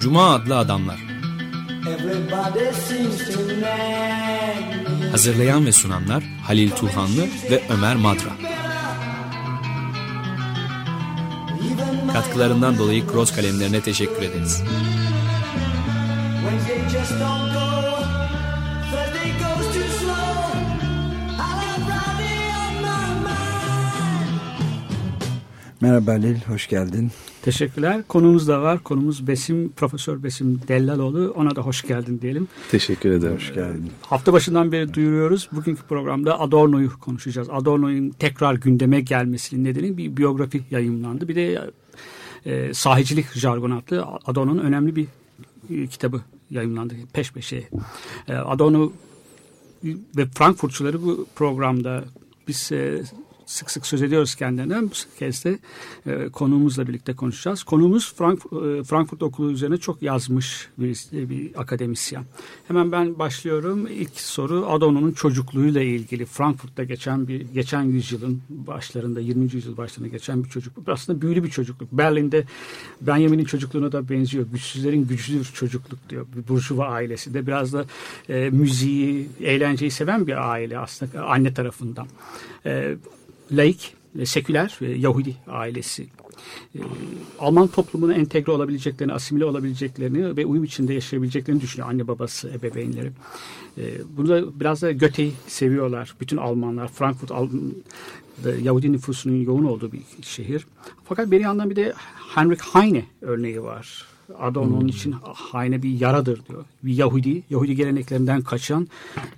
Cuma adlı adamlar. Hazırlayan ve sunanlar Halil Turhanlı ve Ömer Madra. Katkılarından dolayı Cross kalemlerine teşekkür ederiz. Wednesday just don't go. Merhaba Halil, hoş geldin. Teşekkürler. Konumuz da var. Konumuz Besim, Profesör Besim Dellaloğlu. Ona da hoş geldin diyelim. Teşekkür ederim. Hoş geldin. Hafta başından beri duyuruyoruz. Bugünkü programda Adorno'yu konuşacağız. Adorno'nun tekrar gündeme gelmesinin nedeni bir biyografi yayınlandı. Bir de e, sahicilik jargonu adlı Adorno'nun önemli bir e, kitabı yayınlandı peş peşe. E, Adorno ve Frankfurtçuları bu programda biz e, sık sık söz ediyoruz kendilerinden. Bu kez de e, konuğumuzla birlikte konuşacağız. Konuğumuz Frank, e, Frankfurt Okulu üzerine çok yazmış bir, bir akademisyen. Hemen ben başlıyorum. İlk soru Adorno'nun çocukluğuyla ilgili. Frankfurt'ta geçen bir geçen yüzyılın başlarında 20. yüzyıl başlarında geçen bir çocukluk. Aslında büyülü bir çocukluk. Berlin'de Benjamin'in çocukluğuna da benziyor. Güçsüzlerin güçlü çocukluk diyor. Bir burjuva ailesi de biraz da e, müziği, eğlenceyi seven bir aile aslında anne tarafından. E, laik, e, seküler Yahudi ailesi. E, Alman toplumuna entegre olabileceklerini, asimile olabileceklerini ve uyum içinde yaşayabileceklerini düşünüyor anne babası, ebeveynleri. E, bunu da biraz da Göte'yi seviyorlar. Bütün Almanlar, Frankfurt Yahudi nüfusunun yoğun olduğu bir şehir. Fakat bir yandan bir de Heinrich Heine örneği var. Adorno'nun için Heine bir yaradır diyor. Bir Yahudi, Yahudi geleneklerinden kaçan,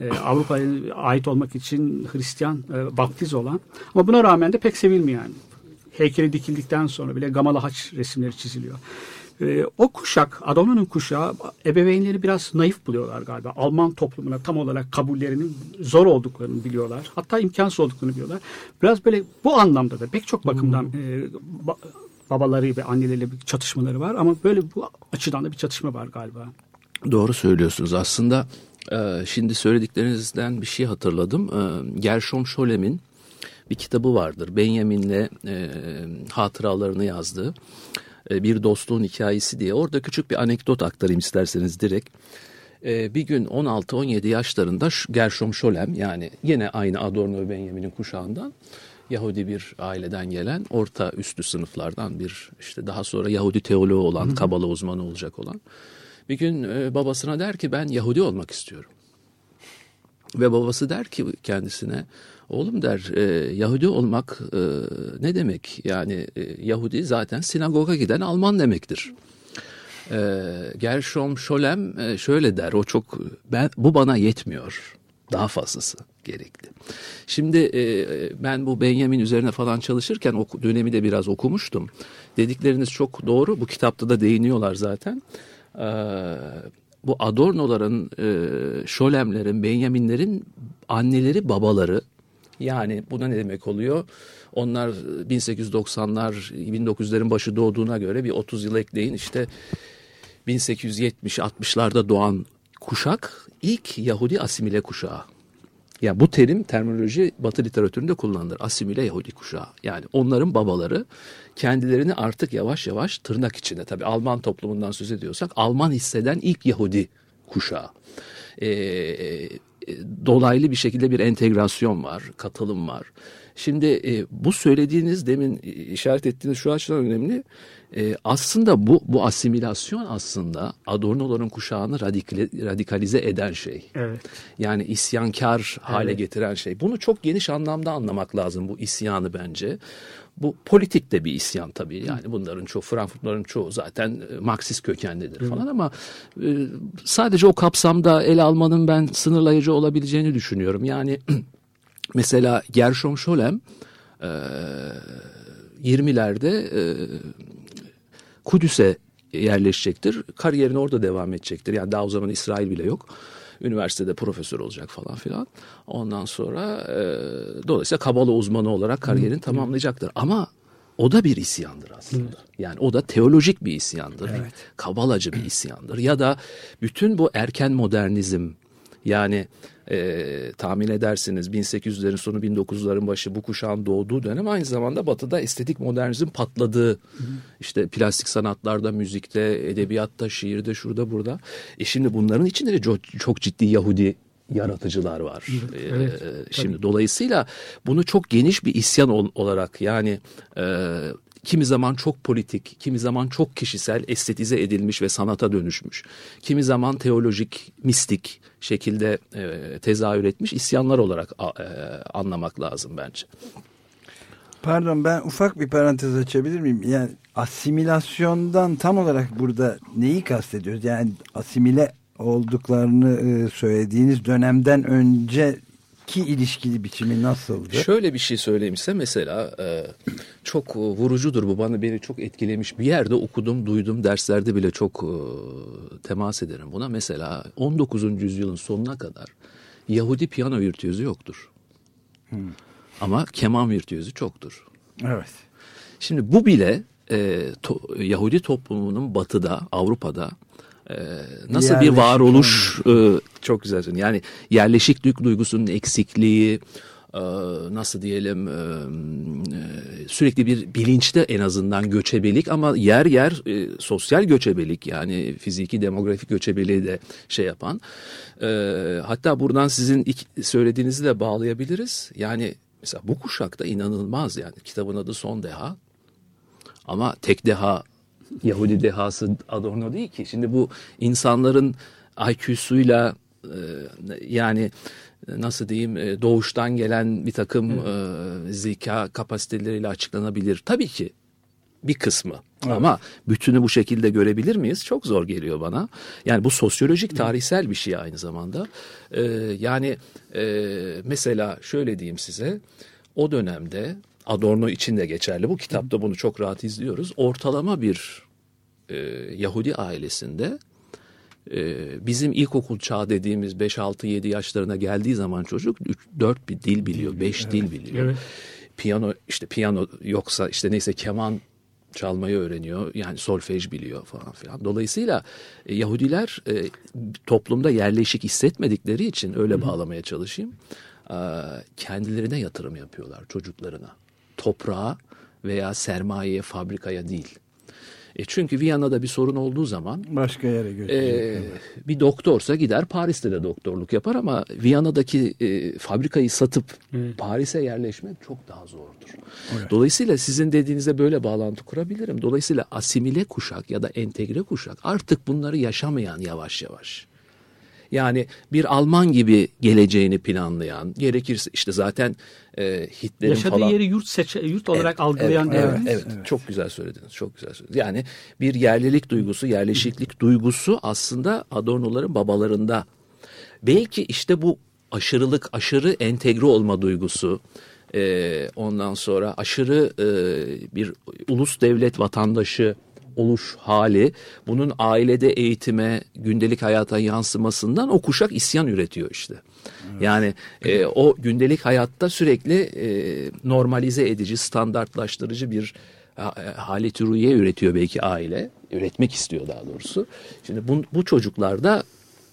e, Avrupa'ya ait olmak için Hristiyan, e, baptiz olan ama buna rağmen de pek sevilmeyen. Heykeli dikildikten sonra bile gamalı haç resimleri çiziliyor. E, o kuşak, Adorno'nun kuşağı ebeveynleri biraz naif buluyorlar galiba. Alman toplumuna tam olarak kabullerinin zor olduklarını biliyorlar. Hatta imkansız olduklarını biliyorlar. Biraz böyle bu anlamda da pek çok bakımdan e, ba- babaları ve anneleriyle bir çatışmaları var ama böyle bu açıdan da bir çatışma var galiba. Doğru söylüyorsunuz. Aslında e, şimdi söylediklerinizden bir şey hatırladım. E, Gershom Scholem'in bir kitabı vardır. Benjamin'le e, hatıralarını yazdığı bir dostluğun hikayesi diye. Orada küçük bir anekdot aktarayım isterseniz direkt. Bir gün 16-17 yaşlarında Gershom Scholem yani yine aynı Adorno ve Benjamin'in kuşağından Yahudi bir aileden gelen orta üstü sınıflardan bir işte daha sonra Yahudi teoloğu olan, Kabala uzmanı olacak olan bir gün e, babasına der ki ben Yahudi olmak istiyorum. Ve babası der ki kendisine oğlum der e, Yahudi olmak e, ne demek? Yani e, Yahudi zaten sinagoga giden Alman demektir. E, Gershom Scholem e, şöyle der o çok ben bu bana yetmiyor. Daha fazlası gerekli. Şimdi e, ben bu Benjamin üzerine falan çalışırken o dönemi de biraz okumuştum. Dedikleriniz çok doğru. Bu kitapta da değiniyorlar zaten. E, bu Adorno'ların, e, Scholem'lerin, Benjamin'lerin anneleri, babaları yani buna ne demek oluyor? Onlar 1890'lar, 1900'lerin başı doğduğuna göre bir 30 yıl ekleyin işte 1870-60'larda doğan kuşak ilk Yahudi asimile kuşağı. Ya bu terim terminoloji Batı literatüründe kullanılır. Asimile Yahudi kuşağı. Yani onların babaları kendilerini artık yavaş yavaş tırnak içinde tabii Alman toplumundan söz ediyorsak Alman hisseden ilk Yahudi kuşağı. Ee, e, dolaylı bir şekilde bir entegrasyon var, katılım var. Şimdi e, bu söylediğiniz demin işaret ettiğiniz şu açıdan önemli. E, aslında bu bu asimilasyon aslında Adorno'ların kuşağını radikale, radikalize eden şey. Evet. Yani isyankar hale Evet. getiren şey. Bunu çok geniş anlamda anlamak lazım bu isyanı bence. Bu politik de bir isyan tabii. Yani bunların çoğu Frankfurtların çoğu zaten e, Marksist kökenlidir falan ama e, sadece o kapsamda ele almanın ben sınırlayıcı olabileceğini düşünüyorum. Yani mesela Gershom Scholem e, 20'lerde e, Kudüs'e yerleşecektir. Kariyerini orada devam edecektir. Yani daha o zaman İsrail bile yok. Üniversitede profesör olacak falan filan. Ondan sonra e, dolayısıyla Kabala uzmanı olarak kariyerini tamamlayacaktır. Ama o da bir isyandır aslında. Yani o da teolojik bir isyandır. Kabalacı bir isyandır. Ya da bütün bu erken modernizm Yani e, tahmin edersiniz 1800'lerin sonu 1900'lerin başı bu kuşağın doğduğu dönem aynı zamanda batıda estetik modernizm patladığı. işte plastik sanatlarda, müzikte, edebiyatta, şiirde, şurada burada. E şimdi bunların içinde de çok, çok ciddi Yahudi yaratıcılar var. Evet, Ee, evet, şimdi dolayısıyla bunu çok geniş bir isyan ol- olarak yani e, kimi zaman çok politik, kimi zaman çok kişisel, estetize edilmiş ve sanata dönüşmüş. Kimi zaman teolojik, mistik şekilde e, tezahür etmiş isyanlar olarak e, anlamak lazım bence. Pardon ben ufak bir parantez açabilir miyim? Yani asimilasyondan tam olarak burada neyi kastediyoruz? Yani asimile olduklarını e, söylediğiniz dönemden önceki ilişkili biçimi nasıldı? Şöyle bir şey söyleyeyim size mesela e, çok vurucudur bu bana beni çok etkilemiş bir yerde okudum duydum derslerde bile çok e, temas ederim buna mesela 19. yüzyılın sonuna kadar Yahudi piyano virtüözü yoktur ama keman virtüözü çoktur. Evet. Şimdi bu bile e, to- Yahudi toplumunun batıda Avrupa'da e, nasıl bir varoluş e, çok güzel söyledin. Yani yerleşiklik duygusunun eksikliği e, nasıl diyelim e, e, sürekli bir bilinçte en azından göçebelik ama yer yer e, sosyal göçebelik yani fiziki demografik göçebeliği de şey yapan E, hatta buradan sizin ilk söylediğinizi de bağlayabiliriz. Yani mesela bu kuşakta inanılmaz yani kitabın adı Son Deha ama tek deha Yahudi dehası Adorno değil ki. Şimdi bu insanların IQ'suyla e, yani nasıl diyeyim e, doğuştan gelen bir takım e, zeka kapasiteleriyle açıklanabilir. Tabii ki bir kısmı. Ama bütünü bu şekilde görebilir miyiz? Çok zor geliyor bana. Yani bu sosyolojik, tarihsel bir şey aynı zamanda. Ee, yani e, mesela şöyle diyeyim size. O dönemde Adorno için de geçerli. Bu kitapta bunu çok rahat izliyoruz. Ortalama bir e, Yahudi ailesinde e, bizim ilkokul çağı dediğimiz 5-6-7 yaşlarına geldiği zaman çocuk 3-4 bir dil biliyor, 5 dil biliyor. Evet. Piyano işte piyano yoksa işte neyse keman çalmayı öğreniyor. Yani solfej biliyor falan filan. Dolayısıyla e, Yahudiler e, toplumda yerleşik hissetmedikleri için öyle bağlamaya çalışayım. e, kendilerine yatırım yapıyorlar çocuklarına. Toprağa veya sermayeye, fabrikaya değil. E çünkü Viyana'da bir sorun olduğu zaman Başka yere götürecek. ee, bir doktorsa gider Paris'te de doktorluk yapar ama Viyana'daki e, fabrikayı satıp Paris'e yerleşmek çok daha zordur. Dolayısıyla sizin dediğinize böyle bağlantı kurabilirim. Dolayısıyla asimile kuşak ya da entegre kuşak artık bunları yaşamayan yavaş yavaş. Yani bir Alman gibi geleceğini planlayan, gerekirse işte zaten e, Hitler'in Yaşadığı falan... yeri yurt seçe, yurt olarak Evet, algılayan evet, evet, evet, evet, çok güzel söylediniz. Çok güzel söylediniz. Yani bir yerlilik duygusu, yerleşiklik duygusu aslında Adorno'ların babalarında. Belki işte bu aşırılık, aşırı entegre olma duygusu, e, ondan sonra aşırı e, bir ulus devlet vatandaşı oluş hali bunun ailede eğitime, gündelik hayata yansımasından o kuşak isyan üretiyor işte. Yani e, o gündelik hayatta sürekli e, normalize edici, standartlaştırıcı bir e, halet ruhiye üretiyor belki aile. Üretmek istiyor daha doğrusu. Şimdi bu, bu çocuklar da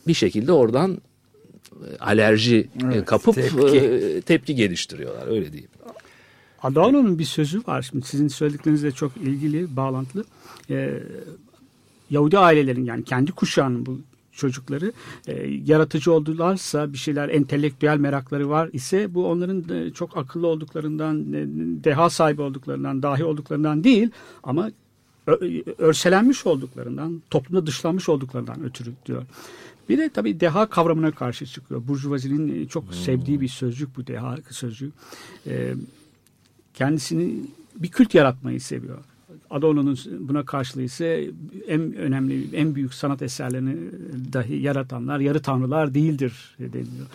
bir şekilde oradan e, alerji e, Evet, kapıp tepki. tepki geliştiriyorlar öyle diyeyim. Adorno'nun bir sözü var. Şimdi sizin söylediklerinizle çok ilgili, bağlantılı. Ee, Yahudi ailelerin yani kendi kuşağının bu çocukları e, yaratıcı oldularsa bir şeyler entelektüel merakları var ise bu onların e, çok akıllı olduklarından e, deha sahibi olduklarından dahi olduklarından değil ama ö- örselenmiş olduklarından toplumda dışlanmış olduklarından ötürü diyor. Bir de tabii deha kavramına karşı çıkıyor. Burjuvazinin e, çok sevdiği bir sözcük bu deha sözcüğü. E, kendisini bir kült yaratmayı seviyor. Adorno'nun buna karşılığı ise en önemli, en büyük sanat eserlerini dahi yaratanlar yarı tanrılar değildir deniliyor.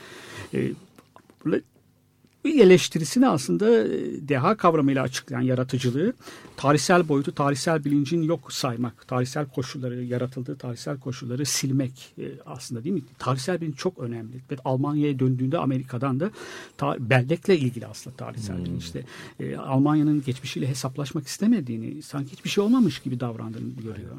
Eleştirisini aslında e, deha kavramıyla açıklayan yaratıcılığı tarihsel boyutu, tarihsel bilincin yok saymak, tarihsel koşulları, yaratıldığı tarihsel koşulları silmek e, aslında değil mi? Tarihsel bilinç çok önemli. Ve Almanya'ya döndüğünde Amerika'dan da bellekle ilgili aslında tarihsel bilinçte. E, Almanya'nın geçmişiyle hesaplaşmak istemediğini, sanki hiçbir şey olmamış gibi davrandığını görüyor.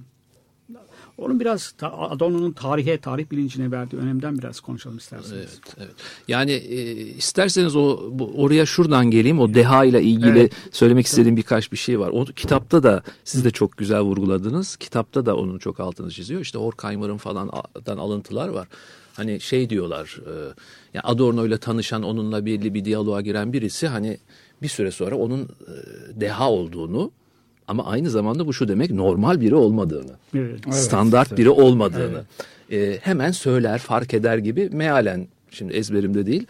Onun biraz Adorno'nun tarihe, tarih bilincine verdiği önemden biraz konuşalım isterseniz. Evet, evet. Yani e, isterseniz o bu, oraya şuradan geleyim. O deha ile ilgili Evet. söylemek istediğim birkaç bir şey var. O kitapta da siz de çok güzel vurguladınız. Kitapta da onun çok altını çiziyor. İşte Horkheimer'ın falandan alıntılar var. Hani şey diyorlar. E, yani Adorno ile tanışan, onunla belli bir diyaloğa giren birisi hani bir süre sonra onun e, deha olduğunu ama aynı zamanda bu şu demek normal biri olmadığını Evet. standart biri olmadığını e, hemen söyler, fark eder gibi mealen şimdi ezberimde değil.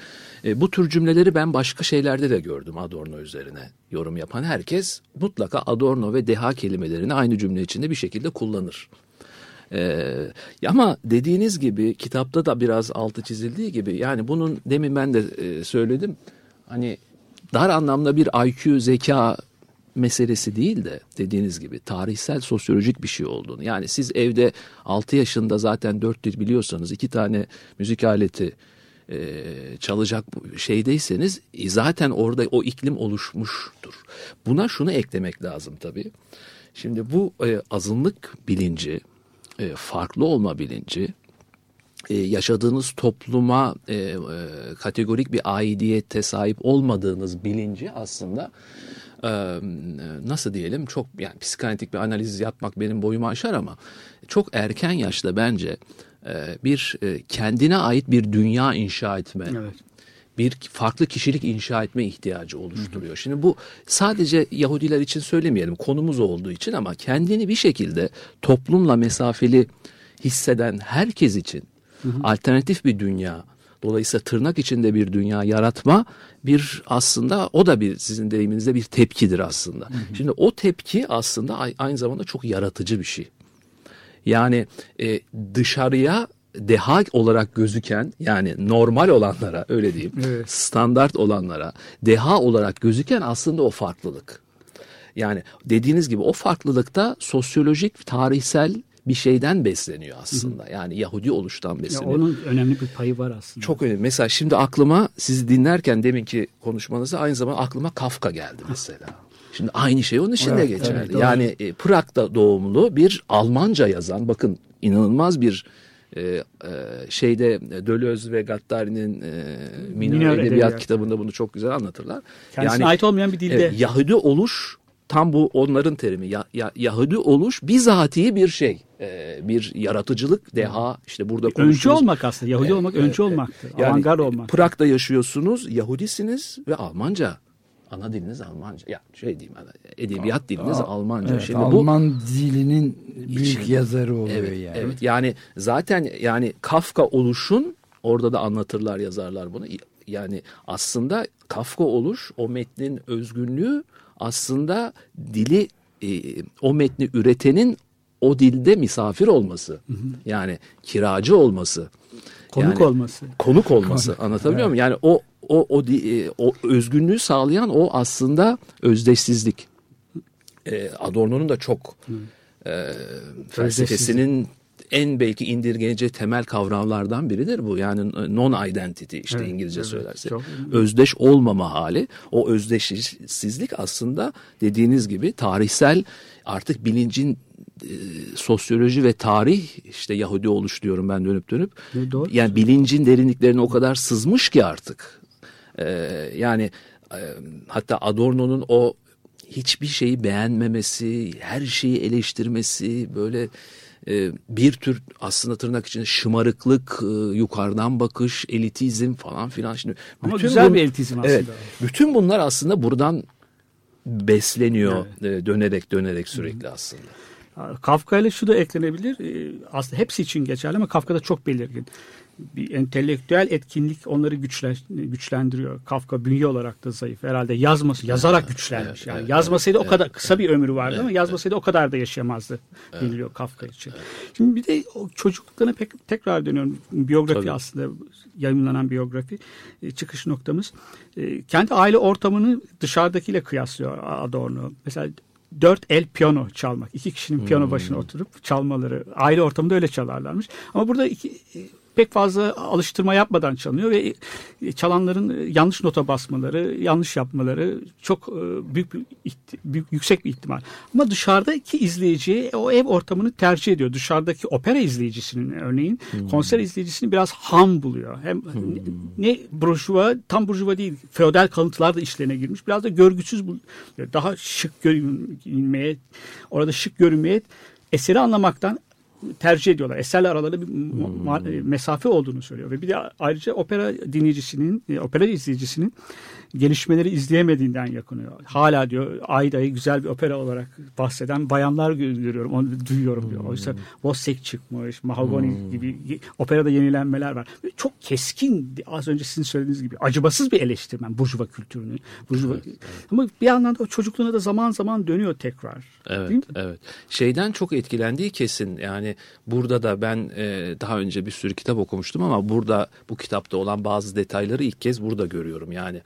E, bu tür cümleleri ben başka şeylerde de gördüm Adorno üzerine yorum yapan herkes mutlaka Adorno ve deha kelimelerini aynı cümle içinde bir şekilde kullanır. Ee, ama dediğiniz gibi kitapta da biraz altı çizildiği gibi yani bunun demin ben de e, söyledim hani dar anlamda bir IQ zeka meselesi değil de dediğiniz gibi tarihsel sosyolojik bir şey olduğunu. Yani siz evde 6 yaşında zaten 4 dil biliyorsanız iki tane müzik aleti e, çalacak şeydeyseniz e, zaten orada o iklim oluşmuştur. Buna şunu eklemek lazım tabii. Şimdi bu e, azınlık bilinci, e, farklı olma bilinci, e, yaşadığınız topluma e, e, kategorik bir aidiyete sahip olmadığınız bilinci aslında nasıl diyelim çok yani psikanalitik bir analiz yapmak benim boyumu aşar ama çok erken yaşta bence bir kendine ait bir dünya inşa etme Evet. bir farklı kişilik inşa etme ihtiyacı oluşturuyor. Şimdi bu sadece Yahudiler için söylemeyelim konumuz olduğu için ama kendini bir şekilde toplumla mesafeli hisseden herkes için alternatif bir dünya dolayısıyla tırnak içinde bir dünya yaratma bir aslında o da bir sizin deyiminizde bir tepkidir aslında. Şimdi o tepki aslında ay- aynı zamanda çok yaratıcı bir şey. Yani e, dışarıya deha olarak gözüken yani normal olanlara öyle diyeyim Evet. standart olanlara deha olarak gözüken aslında o farklılık. Yani dediğiniz gibi o farklılıkta sosyolojik, tarihsel bir şeyden besleniyor aslında. Yani Yahudi oluştan Ya besleniyor. onun önemli bir payı var aslında. Çok önemli. Mesela şimdi aklıma sizi dinlerken deminki konuşmanızda aynı zamanda aklıma Kafka geldi mesela. Şimdi aynı şey onun için de Evet, geçerli. evet, doğru. yani e, Prag'da doğumlu bir Almanca yazan bakın inanılmaz bir e, e, şeyde Deleuze ve Gattari'nin e, Minör, Edebiyat, Edebiyat. kitabında bunu çok güzel anlatırlar. Kendisine ait olmayan bir dilde. Evet, Yahudi oluş tam bu onların terimi. Ya, ya- Yahudi oluş bizatihi bir şey. Ee, bir yaratıcılık, deha işte burada Öncü konuştuğumuz. olmak aslında. Yahudi Evet, olmak evet, öncü evet. olmaktır. Yani Avantgard olmak. Prag'da yaşıyorsunuz, Yahudisiniz ve Almanca. Ana diliniz Almanca. Ya şey diyeyim, edebiyat diliniz Almanca. Evet, Şimdi bu Alman dilinin büyük İçin- yazarı oluyor Evet, yani. evet. Yani zaten yani Kafka oluşun orada da anlatırlar yazarlar bunu. Yani aslında Kafka oluş o metnin özgünlüğü aslında dili e, o metni üretenin o dilde misafir olması. Yani kiracı olması. Konuk Yani olması. konuk olması anlatabiliyor muyum? Yani o o o e, o özgünlüğü sağlayan o aslında özdeşsizlik. E, Adorno'nun da çok e, felsefesinin en belki indirgeyece temel kavramlardan biridir bu. Yani non identity işte Evet, İngilizce evet, söylersek. çok- Özdeş olmama hali. O özdeşsizlik aslında dediğiniz gibi tarihsel artık bilincin e, sosyoloji ve tarih işte Yahudi oluş diyorum ben dönüp dönüp. Doğru. Yani bilincin derinliklerine o kadar sızmış ki artık. Ee, yani e, hatta Adorno'nun o hiçbir şeyi beğenmemesi, her şeyi eleştirmesi, böyle e, bir tür aslında tırnak içinde şımarıklık, e, yukarıdan bakış, elitizm falan filan. Şimdi Ama bütün güzel bun- bir elitizm aslında. Evet, bütün bunlar aslında buradan besleniyor e, dönerek dönerek sürekli aslında. Kafka ile şu da eklenebilir. Ee, Aslında hepsi için geçerli ama Kafka'da çok belirgin. Bir entelektüel etkinlik onları güçlen, güçlendiriyor. Kafka bünye olarak da zayıf. Herhalde yazması, yazarak güçlenmiş. evet, yani evet, yazmasaydı o kadar kısa bir ömrü vardı Evet, ama yazmasaydı o kadar da yaşayamazdı deniliyor Kafka için. Şimdi bir de o çocukluklarına pek tekrar dönüyorum. Biyografi Tabii. aslında yayınlanan biyografi e, çıkış noktamız. E, Kendi aile ortamını dışarıdakiyle kıyaslıyor Adorno. Mesela dört el piyano çalmak. iki kişinin piyano başına oturup çalmaları. Aile ortamında öyle çalarlarmış. Ama burada iki, e, pek fazla alıştırma yapmadan çalınıyor ve çalanların yanlış nota basmaları, yanlış yapmaları çok e, büyük, bir büyük yüksek bir ihtimal. Ama dışarıdaki izleyici o ev ortamını tercih ediyor. Dışarıdaki opera izleyicisinin örneğin konser izleyicisini biraz ham buluyor. Hem ne, ne burjuva, tam burjuva değil, feodal kalıntılar da işlerine girmiş. Biraz da görgüsüz daha şık görünmeye, orada şık görünmeye eseri anlamaktan tercih ediyorlar. Eserle aralarında bir ma- mesafe olduğunu söylüyor. Ve bir de ayrıca opera dinleyicisinin, e, opera izleyicisinin gelişmeleri izleyemediğinden yakınıyor. Hala diyor Ayda'yı güzel bir opera olarak bahseden bayanlar görüyorum, onu duyuyorum diyor. Oysa Wozzeck çıkmış, Mahogany gibi operada yenilenmeler var. Çok keskin, az önce sizin söylediğiniz gibi acımasız bir eleştirmen Burjuva kültürünü. Burjuva. Ama bir yandan da o çocukluğuna da zaman zaman dönüyor tekrar. Evet, evet. Şeyden çok etkilendiği kesin. Yani burada da ben e, daha önce bir sürü kitap okumuştum ama burada bu kitapta olan bazı detayları ilk kez burada görüyorum. Yani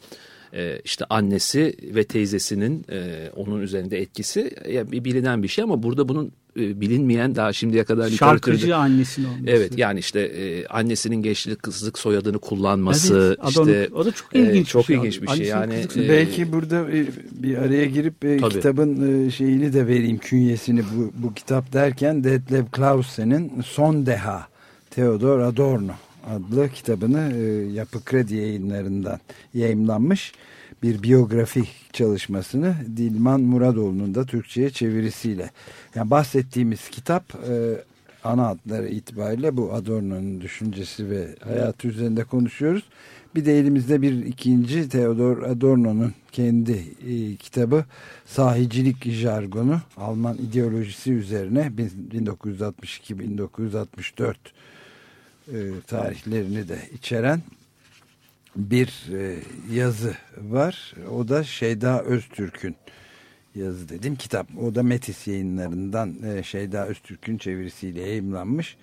e, işte annesi ve teyzesinin e, onun üzerinde etkisi e, bilinen bir şey ama burada bunun e, bilinmeyen daha şimdiye kadar Şarkıcı literatürde- annesinin olması. Evet yani işte e, annesinin gençlik kızlık soyadını kullanması Evet, Adorno- işte o da çok e, ilginç bir çok şey. ilginç bir şey yani e, Belki burada e, bir araya girip e, Tabii. kitabın e, şeyini de vereyim künyesini bu, bu kitap derken Detlev Clausen'in Son Deha Theodor Adorno adlı kitabını e, Yapı Kredi yayınlarından yayımlanmış bir biyografi çalışmasını Dilman Muradoğlu'nun da Türkçe'ye çevirisiyle. Yani bahsettiğimiz kitap e, ana adları itibariyle bu Adorno'nun düşüncesi ve hayatı üzerinde konuşuyoruz. Bir de elimizde bir ikinci Theodor Adorno'nun kendi e, kitabı Sahicilik Jargonu Alman ideolojisi üzerine 1962-1964 e, tarihlerini de içeren bir e, yazı var. O da Şeyda Öztürk'ün yazı dedim kitap. O da Metis yayınlarından e, Şeyda Öztürk'ün çevirisiyle yayımlanmış.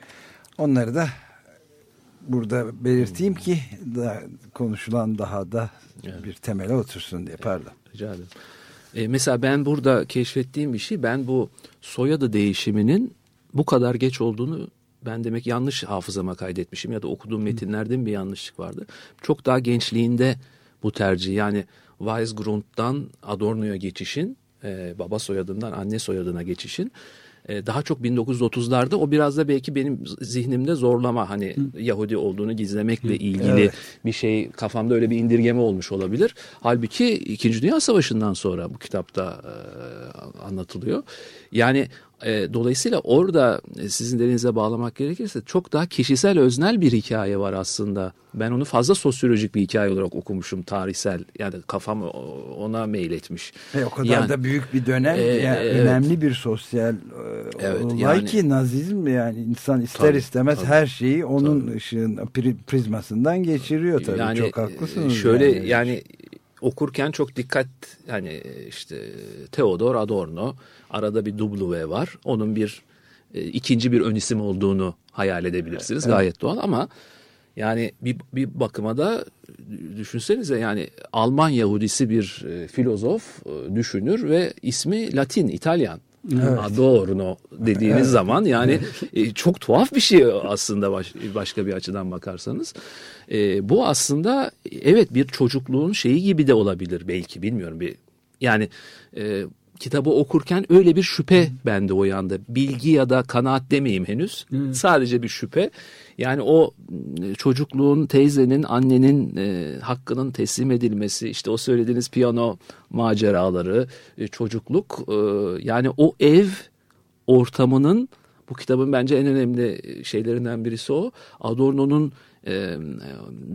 Onları da burada belirteyim ki da konuşulan daha da bir temele otursun diye pardon. Rica ederim. E, mesela ben burada keşfettiğim bir şey ben bu soyadı değişiminin bu kadar geç olduğunu ben demek yanlış hafızama kaydetmişim ya da okuduğum metinlerde mi bir yanlışlık vardı. Çok daha gençliğinde bu tercih yani Weisgrund'dan Adorno'ya geçişin e, baba soyadından anne soyadına geçişin e, daha çok 1930'larda o biraz da belki benim zihnimde zorlama hani Yahudi olduğunu gizlemekle ilgili Evet. bir şey kafamda öyle bir indirgeme olmuş olabilir. Halbuki İkinci Dünya Savaşı'ndan sonra bu kitapta e, anlatılıyor. Yani e, dolayısıyla orada e, sizin dediğinize bağlamak gerekirse çok daha kişisel öznel bir hikaye var aslında. Ben onu fazla sosyolojik bir hikaye olarak okumuşum tarihsel yani kafam ona meyletmiş. E, o kadar Yani- da büyük bir dönem E, yani evet. önemli bir sosyal e, Evet, olay yani- ki nazizm yani insan ister Tabii, istemez tabii. her şeyi onun ışığın pri- prizmasından geçiriyor tabii yani çok haklısınız. e, Şöyle yani. yani. Okurken çok dikkat hani işte Theodor Adorno arada bir W var. Onun bir e, ikinci bir ön isim olduğunu hayal edebilirsiniz. Gayet doğal ama yani bir, bir bakıma da düşünsenize yani Alman Yahudisi bir e, filozof, e, düşünür ve ismi Latin, İtalyan. Adorno dediğiniz zaman yani e, çok tuhaf bir şey aslında baş- başka bir açıdan bakarsanız. E, bu aslında evet bir çocukluğun şeyi gibi de olabilir belki bilmiyorum. Bir yani e, kitabı okurken öyle bir şüphe bende uyandı. Bilgi ya da kanaat demeyeyim henüz. Sadece bir şüphe. Yani o e, çocukluğun, teyzenin, annenin e, hakkının teslim edilmesi, işte o söylediğiniz piyano maceraları, e, çocukluk, e, yani o ev ortamının bu kitabın bence en önemli şeylerinden birisi o. Adorno'nun e,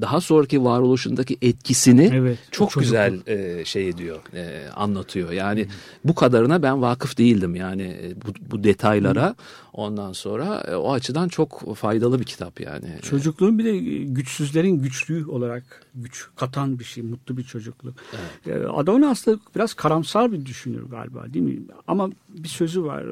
daha sonraki varoluşundaki etkisini Evet, çok güzel e, şey ediyor, e, anlatıyor. Yani bu kadarına ben vakıf değildim yani e, bu, bu detaylara. Ondan sonra e, o açıdan çok faydalı bir kitap yani. Çocukluğun bir de güçsüzlerin güçlüğü olarak güç katan bir şey, mutlu bir çocukluk. Ee, Adorno aslında biraz karamsar bir düşünür galiba değil mi? Ama bir sözü var.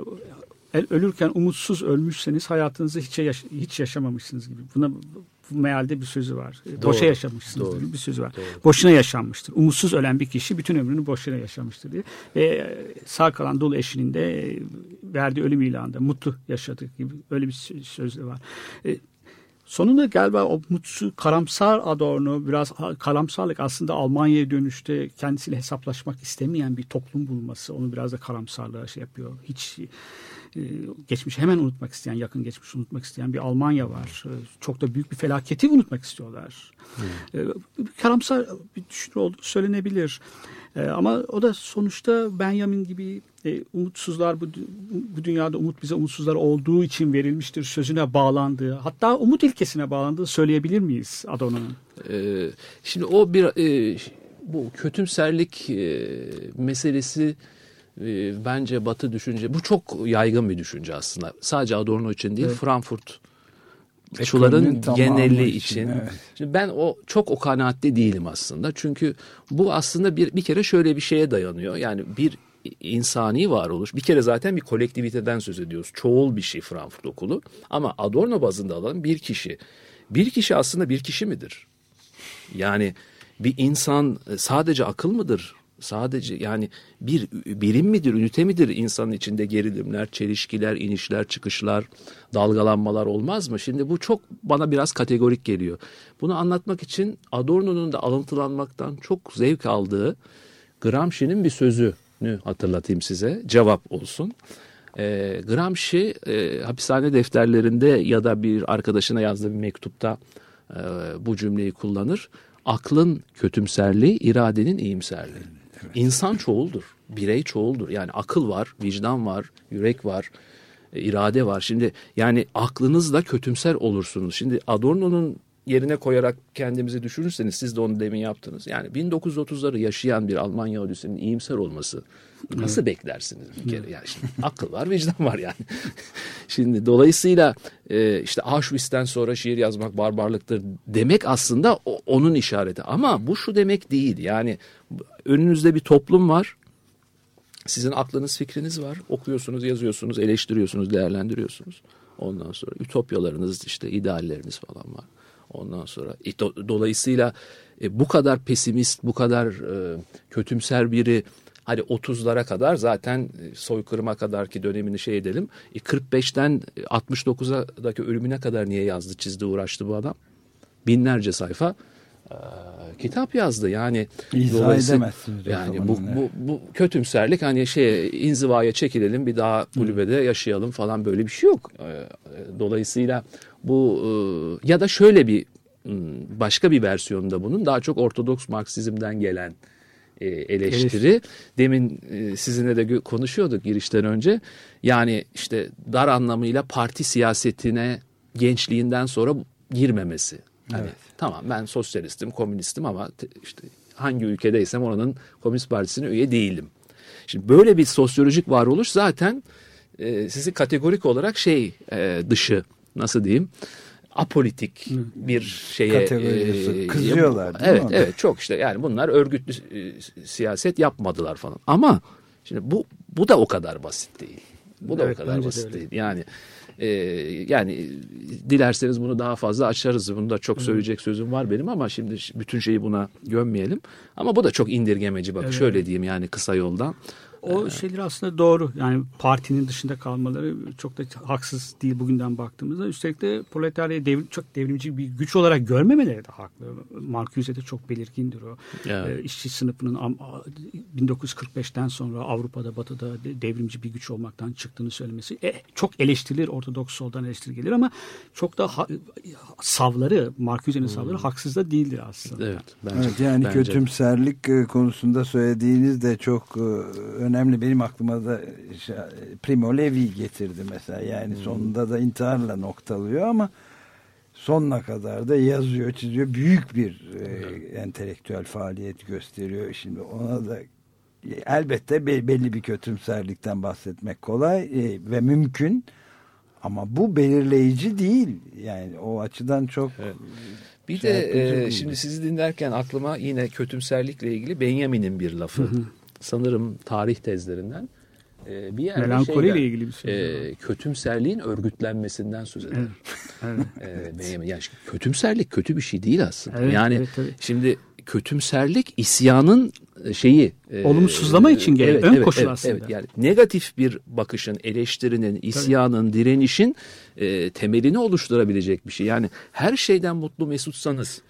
El- Ölürken umutsuz ölmüşseniz hayatınızı hiç, yaş- hiç yaşamamışsınız gibi. Buna bu mealde bir sözü var. Boşa Doğru, yaşamışsınız doğru, gibi bir sözü var. doğru. Boşuna yaşanmıştır. Umutsuz ölen bir kişi bütün ömrünü boşuna yaşamıştır diye. Ve sağ kalan dul eşinin de verdiği ölüm ilanında mutlu yaşadık gibi öyle bir sö- söz de var. E, Sonunda galiba o mutsuz, karamsar Adorno, biraz karamsarlık aslında Almanya'ya dönüşte kendisiyle hesaplaşmak istemeyen bir toplum bulması. Onu biraz da karamsarlığa şey yapıyor. Hiç e, geçmiş hemen unutmak isteyen, yakın geçmiş unutmak isteyen bir Almanya var. E, Çok da büyük bir felaketi unutmak istiyorlar. E, Karamsar bir düşünür olduğu söylenebilir. E, Ama o da sonuçta Benjamin gibi e, umutsuzlar bu, bu dünyada umut bize umutsuzlar olduğu için verilmiştir sözüne bağlandığı hatta umut ilkesine bağlandığı söyleyebilir miyiz Adorno'nun? Ee, şimdi o bir e, bu kötümserlik e, meselesi e, bence Batı düşünce bu çok yaygın bir düşünce aslında. Sadece Adorno için değil, Frankfurt Çuların geneli için, için. evet. Şimdi ben o çok o kanaatte değilim aslında. Çünkü bu aslında bir bir kere şöyle bir şeye dayanıyor. Yani bir insani varoluş. Bir kere zaten bir kolektiviteden söz ediyoruz. Çoğul bir şey Frankfurt Okulu. Ama Adorno bazında alalım bir kişi. Bir kişi aslında bir kişi midir? Yani bir insan e, sadece akıl mıdır? Sadece yani bir birim midir, ünite midir insanın içinde gerilimler, çelişkiler, inişler, çıkışlar, dalgalanmalar olmaz mı? Şimdi bu çok bana biraz kategorik geliyor. Bunu anlatmak için Adorno'nun da alıntılanmaktan çok zevk aldığı Gramsci'nin bir sözünü hatırlatayım size. Cevap olsun. E, Gramsci e, hapishane defterlerinde ya da bir arkadaşına yazdığı bir mektupta e, bu cümleyi kullanır. Aklın kötümserliği, iradenin iyimserliği. İnsan çoğuldur, birey çoğuldur. Yani akıl var, vicdan var, yürek var, e, irade var. Şimdi yani aklınızla kötümser olursunuz. Şimdi Adorno'nun yerine koyarak kendimizi düşünürseniz siz de onu demin yaptınız. Yani 1930'ları yaşayan bir Alman Yahudisinin iyimser olması nasıl beklersiniz bir kere? Yani şimdi akıl var, vicdan var yani. şimdi dolayısıyla e, işte Auschwitz'ten sonra şiir yazmak barbarlıktır demek aslında onun işareti. Ama bu şu demek değil. Yani önünüzde bir toplum var. Sizin aklınız, fikriniz var. Okuyorsunuz, yazıyorsunuz, eleştiriyorsunuz, değerlendiriyorsunuz. Ondan sonra ütopyalarınız, işte idealleriniz falan var. Ondan sonra e, do- dolayısıyla e, bu kadar pesimist, bu kadar e, kötümser biri hadi 30'lara kadar zaten e, soykırıma kadarki dönemini şey edelim. E, 45'ten 69'daki ölümüne kadar niye yazdı, çizdi, uğraştı bu adam? Binlerce sayfa e, kitap yazdı. Yani İzah edemezsiniz Yani bu, bu, bu kötümserlik hani şey inzivaya çekilelim bir daha kulübede yaşayalım falan böyle bir şey yok. Dolayısıyla bu e, ya da şöyle bir başka bir versiyonda bunun daha çok Ortodoks Marksizm'den gelen eleştiri. Demin sizinle de konuşuyorduk girişten önce. Yani işte dar anlamıyla parti siyasetine gençliğinden sonra girmemesi. Hani, Tamam ben sosyalistim, komünistim ama te- işte hangi ülkedeysem oranın Komünist Partisi'ne üye değilim. Şimdi böyle bir sosyolojik varoluş zaten e, sizi kategorik olarak şey e, dışı nasıl diyeyim apolitik bir şeye Kategorisi. Kızıyorlar değil mi evet ona? evet çok işte yani bunlar örgütlü e, siyaset yapmadılar falan ama şimdi bu bu da o kadar basit değil bu da Evet, o kadar de basit öyle. değil yani e, yani dilerseniz bunu daha fazla açarız. Bunu da çok söyleyecek sözüm var benim ama şimdi bütün şeyi buna gömmeyelim. Ama bu da çok indirgemeci. Bak şöyle diyeyim yani kısa yoldan O şeyler aslında doğru. Yani partinin dışında kalmaları çok da haksız değil bugünden baktığımızda. Üstelik de proletarya devrim, çok devrimci bir güç olarak görmemeleri de haklı. Marcuse'de çok belirgindir o. Evet. Ee, işçi sınıfının am- a- 1945'ten sonra Avrupa'da, Batı'da de- devrimci bir güç olmaktan çıktığını söylemesi e, çok eleştirilir. Ortodoks soldan eleştiri gelir ama çok da ha- savları, Marcuse'nin savları haksız da değildir aslında. evet bence Evet, yani bence- kötümserlik e, konusunda söylediğiniz de çok e, önemli. Benim aklıma da e, şey, Primo Levi getirdi mesela. Yani Hmm. sonunda da intiharla noktalıyor ama sonuna kadar da yazıyor, çiziyor. Büyük bir e, entelektüel faaliyet gösteriyor. Şimdi ona da e, elbette be- belli bir kötümserlikten bahsetmek kolay e, ve mümkün. Ama bu belirleyici değil. Yani o açıdan çok Bir Şey de e, şimdi sizi dinlerken aklıma yine kötümserlikle ilgili Benjamin'in bir lafı. Sanırım tarih tezlerinden. E, bir yerde Melankoliyle şeyden, ilgili bir şey. e, kötümserliğin örgütlenmesinden söz eder. Evet. E, Benjamin, yani kötümserlik kötü bir şey değil aslında. Evet, yani evet, tabii. şimdi kötümserlik isyanın şeyi e, Olumsuzlama için geliyor. Ön koşul evet, aslında. Evet, yani negatif bir bakışın, eleştirinin, isyanın, direnişin e, temelini oluşturabilecek bir şey. Yani her şeyden mutlu mesutsanız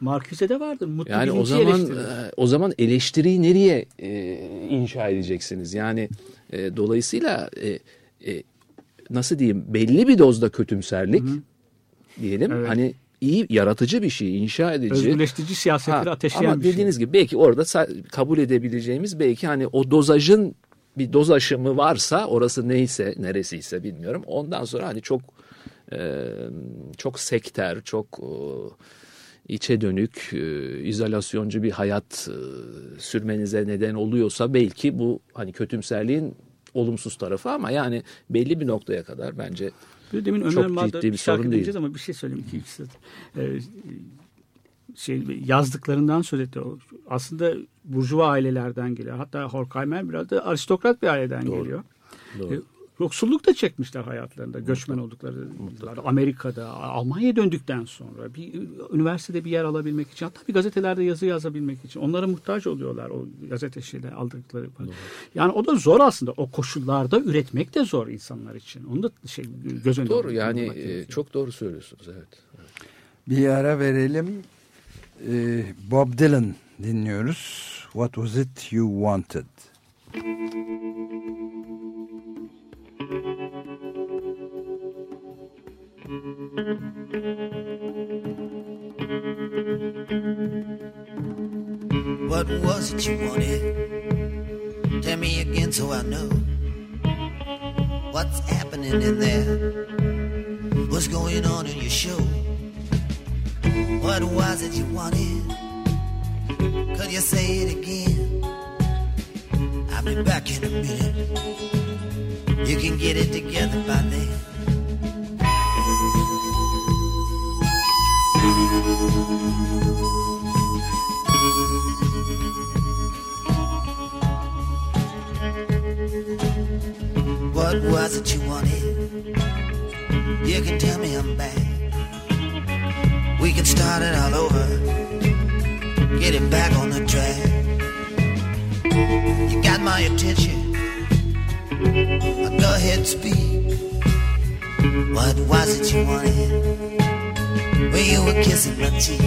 Marcuse'de vardır. Mutlu yani o zaman eleştirir. e, o zaman eleştiriyi nereye e, inşa edeceksiniz? Yani e, dolayısıyla e, e, nasıl diyeyim belli bir dozda kötümserlik diyelim Evet. hani iyi yaratıcı bir şey inşa edici. Özgürleştirici siyasetleri Ha, ateşleyen ama bir şey. dediğiniz gibi belki orada kabul edebileceğimiz belki hani o dozajın bir doz aşımı varsa orası neyse neresiyse bilmiyorum. Ondan sonra hani çok e, çok sekter, çok e, içe dönük, e, izolasyoncu bir hayat e, sürmenize neden oluyorsa belki bu hani kötümserliğin olumsuz tarafı ama yani belli bir noktaya kadar bence Bir Demin Ömer Çok Madra ciddi bir sorun değil. ama bir şey söyleyeyim söz. Ee, şey yazdıklarından söz etti. Aslında burjuva ailelerden geliyor. Hatta Horkheimer biraz da aristokrat bir aileden geliyor. Doğru. E, Yoksulluk da çekmişler hayatlarında. Göçmen oldukları yıllarda. Amerika'da, Almanya'ya döndükten sonra bir üniversitede bir yer alabilmek için hatta bir gazetelerde yazı yazabilmek için onlara muhtaç oluyorlar o gazete şeyler aldıkları. para. Yani o da zor aslında. O koşullarda üretmek de zor insanlar için. Onu da şey göz önünde doğru yani e, çok doğru söylüyorsunuz evet. Bir ara verelim. Ee, Bob Dylan dinliyoruz. What was it you wanted? What was it you wanted? Tell me again so I know what's happening in there. What's going on in your show? What was it you wanted? Could you say it again? I'll be back in a minute. You can get it together by then. What was it you wanted? You can tell me I'm back. We can start it all over. Get it back on the track. You got my attention. Ahead speak. What was it you wanted? When you were kissing my cheek.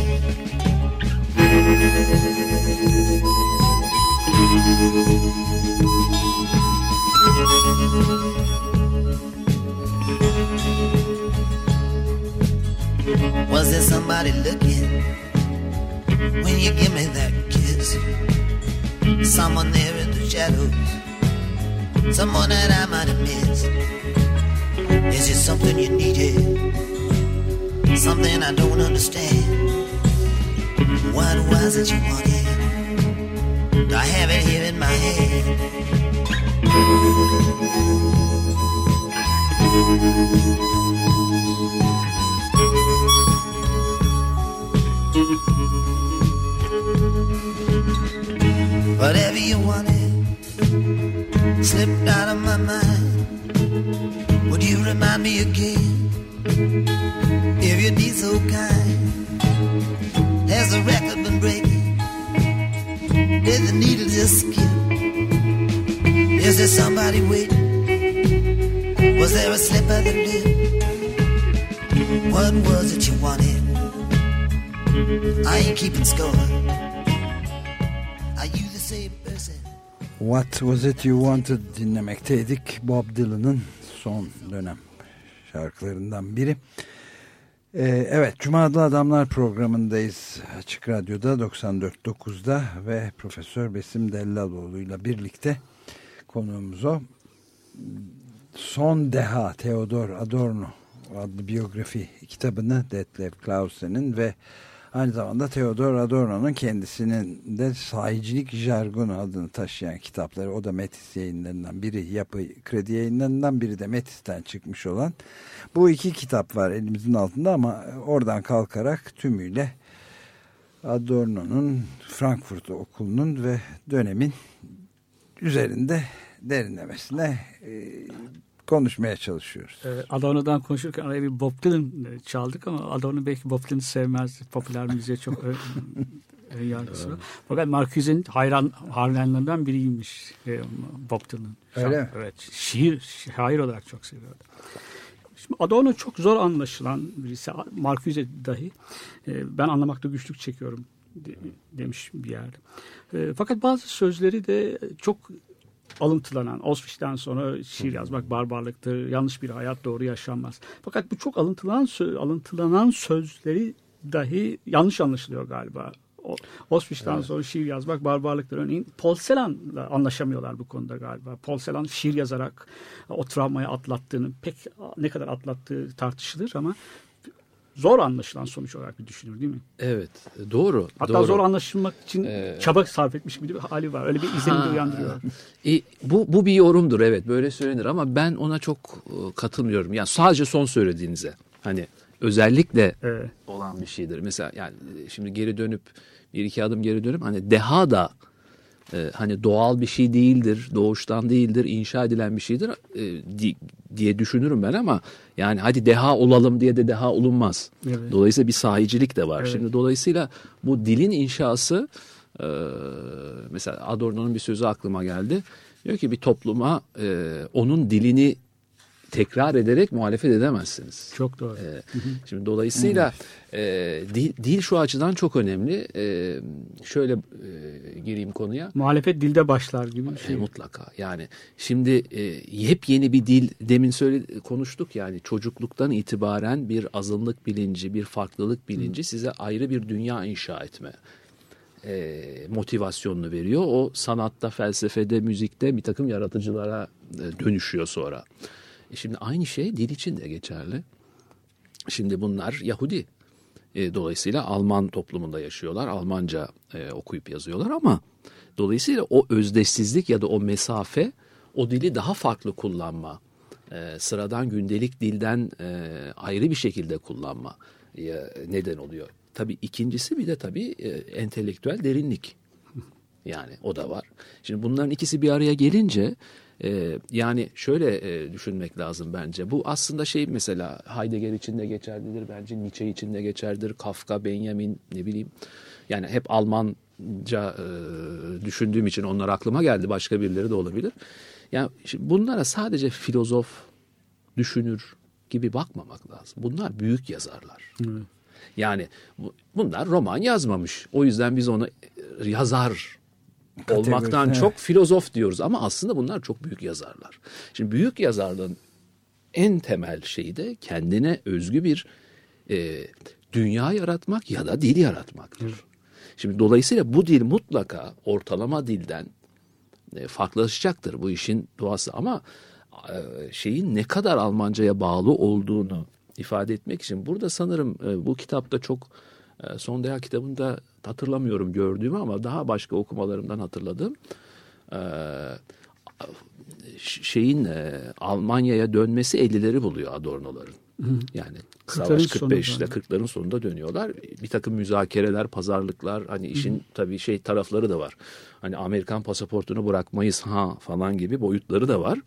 Was there somebody looking when you give me that kiss? Someone there in the shadows, someone that I Is it something you needed? Something I don't understand. What was it you wanted? I have it here in my head. Whatever you wanted slipped out of my mind. Would you remind me again? If you'd be so kind. Has the record been breaking? Did the needle just skip? Is there somebody waiting? Was there a slip of the lip? What was it you wanted? I ain't keeping score. Are you the same person? What was it you wanted dinlemekteydik. Bob Dylan'ın son dönem şarkılarından biri. Ee, evet Cuma Adlı Adamlar programındayız Açık Radyo'da 94.9'da ve Profesör Besim Dellaloğlu ile birlikte konuğumuz o. Son Deha Theodor Adorno adlı biyografi kitabını Detlef Klausen'in ve aynı zamanda Theodor Adorno'nun kendisinin de sahicilik jargonu adını taşıyan kitapları. O da Metis yayınlarından biri yapı kredi yayınlarından biri de Metis'ten çıkmış olan. Bu iki kitap var elimizin altında ama oradan kalkarak tümüyle Adorno'nun Frankfurt Okulu'nun ve dönemin üzerinde derinlemesine e, konuşmaya çalışıyoruz. Ee, Adorno'dan konuşurken araya bir Bob Dylan e, çaldık ama Adorno belki Bob Dylan'ı sevmez. Popüler müziğe çok ön yargısı var. Fakat Marcuse'nin hayran hayranlarından biriymiş e, Bob Dylan. Öyle mi? Evet. Şiir, şair olarak çok seviyordu. Şimdi Adorno çok zor anlaşılan birisi. Marcuse dahi. E, ben anlamakta güçlük çekiyorum de- demiş bir yerde. Fakat bazı sözleri de çok alıntılanan, Auschwitz'ten sonra şiir yazmak barbarlıktır, yanlış bir hayat doğru yaşanmaz. Fakat bu çok alıntılanan, alıntılanan sözleri dahi yanlış anlaşılıyor galiba. Auschwitz'ten sonra şiir yazmak barbarlıktır. Örneğin Paul Celan'la anlaşamıyorlar bu konuda galiba. Paul Celan şiir yazarak o travmayı atlattığını, pek ne kadar atlattığı tartışılır ama zor anlaşılan sonuç olarak bir düşünür değil mi? Evet doğru. Hatta doğru. zor anlaşılmak için Ee, çaba sarf etmiş gibi bir hali var. Öyle bir izlenim de uyandırıyor. E, bu, bu bir yorumdur evet böyle söylenir ama ben ona çok e, katılmıyorum. Yani sadece son söylediğinize hani özellikle Evet. olan bir şeydir. Mesela yani e, şimdi geri dönüp bir iki adım geri dönüp hani deha da e, hani doğal bir şey değildir, doğuştan değildir, inşa edilen bir şeydir e, di- diye düşünürüm ben ama yani hadi deha olalım diye de deha olunmaz. Evet. Dolayısıyla bir sahicilik de var. Evet. Şimdi dolayısıyla bu dilin inşası e, mesela Adorno'nun bir sözü aklıma geldi. Diyor ki bir topluma e, onun dilini tekrar ederek muhalefet edemezsiniz. Çok doğru. Ee, şimdi dolayısıyla e, dil, dil şu açıdan çok önemli. E, şöyle e, gireyim konuya. Muhalefet dilde başlar gibi bir E, şey. mutlaka. Yani şimdi e, yepyeni bir dil demin söyle konuştuk yani çocukluktan itibaren bir azınlık bilinci, bir farklılık bilinci size ayrı bir dünya inşa etme e, motivasyonunu veriyor. O sanatta, felsefede, müzikte bir takım yaratıcılara e, dönüşüyor sonra. Şimdi aynı şey dil için de geçerli. Şimdi bunlar Yahudi. E, dolayısıyla Alman toplumunda yaşıyorlar. Almanca e, okuyup yazıyorlar ama dolayısıyla o özdeşsizlik ya da o mesafe o dili daha farklı kullanma, e, sıradan gündelik dilden ayrı bir şekilde kullanma neden oluyor. Tabii ikincisi bir de tabii entelektüel derinlik. Yani o da var. Şimdi bunların ikisi bir araya gelince e, yani şöyle e, düşünmek lazım bence. Bu aslında şey mesela Heidegger için de geçerlidir bence. Nietzsche için de geçerlidir. Kafka, Benjamin ne bileyim. Yani hep Almanca e, düşündüğüm için onlar aklıma geldi. Başka birileri de olabilir. Yani bunlara sadece filozof, düşünür gibi bakmamak lazım. Bunlar büyük yazarlar. Yani bu- bunlar roman yazmamış. O yüzden biz onu e, yazar olmaktan evet. çok filozof diyoruz ama aslında bunlar çok büyük yazarlar. Şimdi büyük yazarlığın en temel şeyi de kendine özgü bir e, dünya yaratmak ya da dil yaratmaktır. Şimdi dolayısıyla bu dil mutlaka ortalama dilden e, farklılaşacaktır bu işin doğası ama e, şeyin ne kadar Almancaya bağlı olduğunu ifade etmek için burada sanırım e, bu kitapta çok e, son Deha kitabında hatırlamıyorum gördüğümü ama daha başka okumalarımdan hatırladım. E, şeyin e, Almanya'ya dönmesi 50'leri buluyor Adorno'ların. Yani savaş 45'te sonunda. 40'ların sonunda dönüyorlar. Bir takım müzakereler, pazarlıklar hani işin tabii şey tarafları da var. Hani Amerikan pasaportunu bırakmayız ha falan gibi boyutları da var.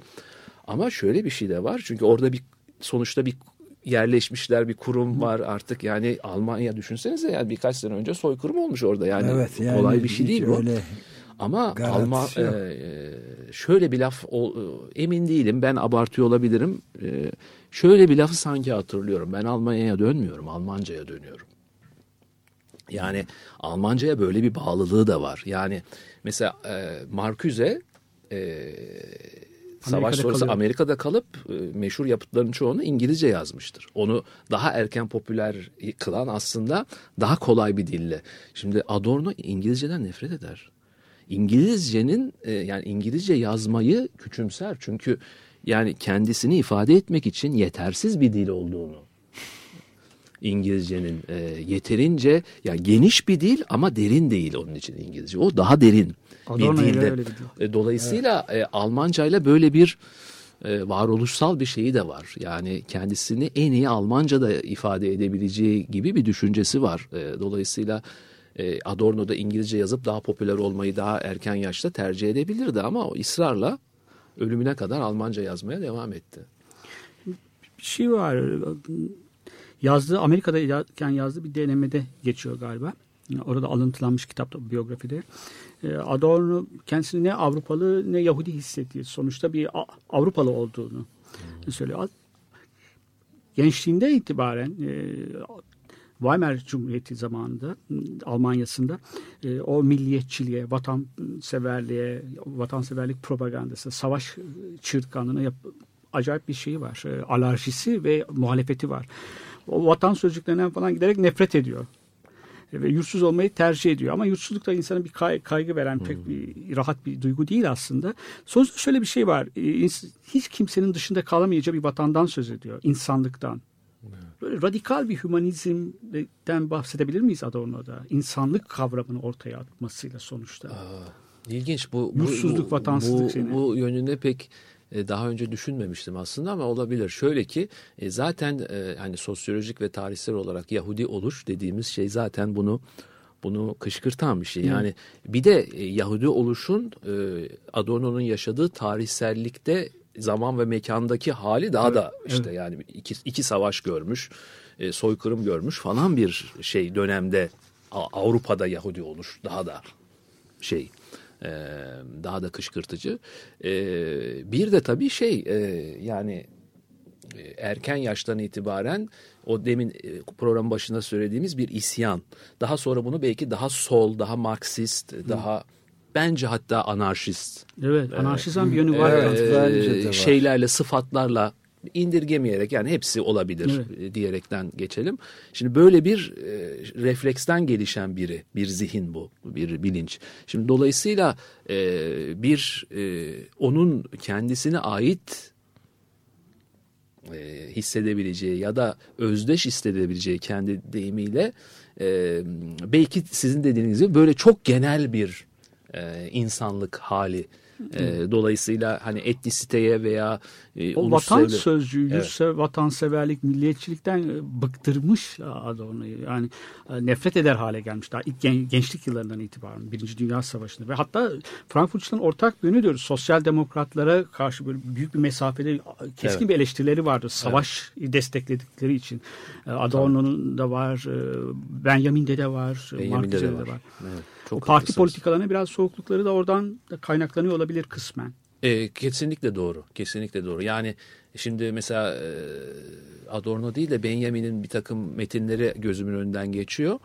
Ama şöyle bir şey de var. Çünkü orada bir sonuçta bir yerleşmişler bir kurum var artık yani Almanya düşünsenize yani birkaç sene önce soykırım olmuş orada yani, Evet, yani kolay bir şey değil bu. öyle Ama Alman yok. e, şöyle bir laf o- e, emin değilim ben abartıyor olabilirim. E, şöyle bir lafı sanki hatırlıyorum. Ben Almanya'ya dönmüyorum, Almanca'ya dönüyorum. Yani Almanca'ya böyle bir bağlılığı da var. Yani mesela e, Marcuse e, savaş Amerika'da sonrası kalıyor. Amerika'da kalıp e, meşhur yapıtlarının çoğunu İngilizce yazmıştır. Onu daha erken popüler kılan aslında daha kolay bir dille. Şimdi Adorno İngilizceden nefret eder. İngilizcenin e, yani İngilizce yazmayı küçümser. Çünkü yani kendisini ifade etmek için yetersiz bir dil olduğunu İngilizcenin e, yeterince yani geniş bir dil ama derin değil onun için İngilizce. O daha derin bir dilde. öyle bir dil. E, Dolayısıyla e, Almancayla böyle bir e, varoluşsal bir şeyi de var. Yani kendisini en iyi Almanca'da ifade edebileceği gibi bir düşüncesi var. E, dolayısıyla e, Adorno da İngilizce yazıp daha popüler olmayı daha erken yaşta tercih edebilirdi ama o ısrarla ölümüne kadar Almanca yazmaya devam etti. bir şey var. Yazdığı Amerika'da yazdığı bir denemede geçiyor galiba. Orada alıntılanmış kitapta biyografide. E, Adorno kendisini ne Avrupalı ne Yahudi hissettiği sonuçta bir Avrupalı olduğunu söylüyor. Gençliğinde itibaren e, Weimar Cumhuriyeti zamanında Almanya'sında e, o milliyetçiliğe, vatanseverliğe, vatanseverlik propagandası, savaş çırtkanlığına yap, acayip bir şey var. E, alerjisi ve muhalefeti var. O vatan sözcüklerinden falan giderek nefret ediyor ve yurtsuz olmayı tercih ediyor. Ama yurtsuzluk da insana bir kay, kaygı veren pek hmm. bir rahat bir duygu değil aslında. Sözde şöyle bir şey var. E, hiç kimsenin dışında kalamayacağı bir vatandan söz ediyor. insanlıktan. Böyle radikal bir hümanizmden bahsedebilir miyiz Adorno'da? İnsanlık kavramını ortaya atmasıyla sonuçta. Aa, ilginç bu. Yursuzluk, bu, vatansızlık bu, Bu yönünde pek daha önce düşünmemiştim aslında ama olabilir. Şöyle ki e, zaten e, hani sosyolojik ve tarihsel olarak Yahudi oluş dediğimiz şey zaten bunu bunu kışkırtan bir şey. Yani bir de Yahudi oluşun Adorno'nun yaşadığı tarihsellikte zaman ve mekandaki hali daha evet, da işte evet. yani iki, iki savaş görmüş, soykırım görmüş falan bir şey dönemde Avrupa'da Yahudi oluş daha da şey e, daha da kışkırtıcı. E, bir de tabii şey e, yani e, erken yaştan itibaren o demin e, program başında söylediğimiz bir isyan. Daha sonra bunu belki daha sol, daha Marksist, Hı. daha bence hatta anarşist. Evet, anarşizm bir yönü var. Evet, e, şeylerle, sıfatlarla indirgemeyerek yani hepsi olabilir evet. diyerekten geçelim. Şimdi böyle bir e, refleksten gelişen biri, bir zihin bu, bir bilinç. Şimdi dolayısıyla e, bir e, onun kendisine ait e, hissedebileceği ya da özdeş hissedebileceği kendi deyimiyle e, belki sizin dediğiniz gibi böyle çok genel bir e, insanlık hali e, dolayısıyla hani etnisiteye veya e, o vatan sözcüğü, evet. vatanseverlik, milliyetçilikten e, bıktırmış Adorno'yu. Yani e, nefret eder hale gelmiş daha ilk gen, gençlik yıllarından itibaren Birinci Dünya Savaşı'nda ve hatta Frankfurtçuların ortak bir yönü diyoruz. Sosyal demokratlara karşı böyle büyük bir mesafede keskin evet. bir eleştirileri vardır. Savaş evet. destekledikleri için. E, Adorno'nun da var, Benjamin'de de var, Benjamin'de de var. Evet. Çok o parti politikalarına biraz soğuklukları da oradan da kaynaklanıyor olabilir kısmen. E, kesinlikle doğru. Kesinlikle doğru. Yani şimdi mesela e, Adorno değil de Benjamin'in bir takım metinleri gözümün önünden geçiyor.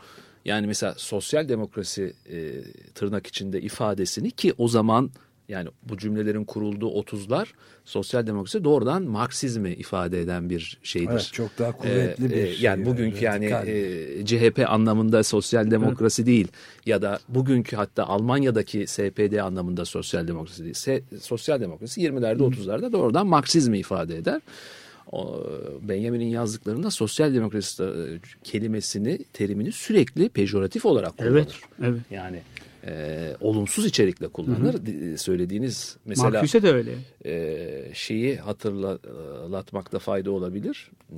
Yani mesela sosyal demokrasi e, tırnak içinde ifadesini ki o zaman yani bu cümlelerin kurulduğu 30'lar sosyal demokrasi doğrudan Marksizmi ifade eden bir şeydir. Evet, çok daha kuvvetli ee, bir şey. Yani bugünkü yani e, CHP anlamında sosyal demokrasi evet. değil ya da bugünkü hatta Almanya'daki SPD anlamında sosyal demokrasi değil. Se, sosyal demokrasi 20'lerde 30'larda doğrudan Marksizmi ifade eder. Benjamin'in yazdıklarında sosyal demokrasi e, kelimesini, terimini sürekli pejoratif olarak kullanır. Evet, evet. Yani e, olumsuz içerikle kullanır. Hı hı. Söylediğiniz mesela Marcuse de öyle. E, şeyi hatırlatmakta fayda olabilir. Hmm.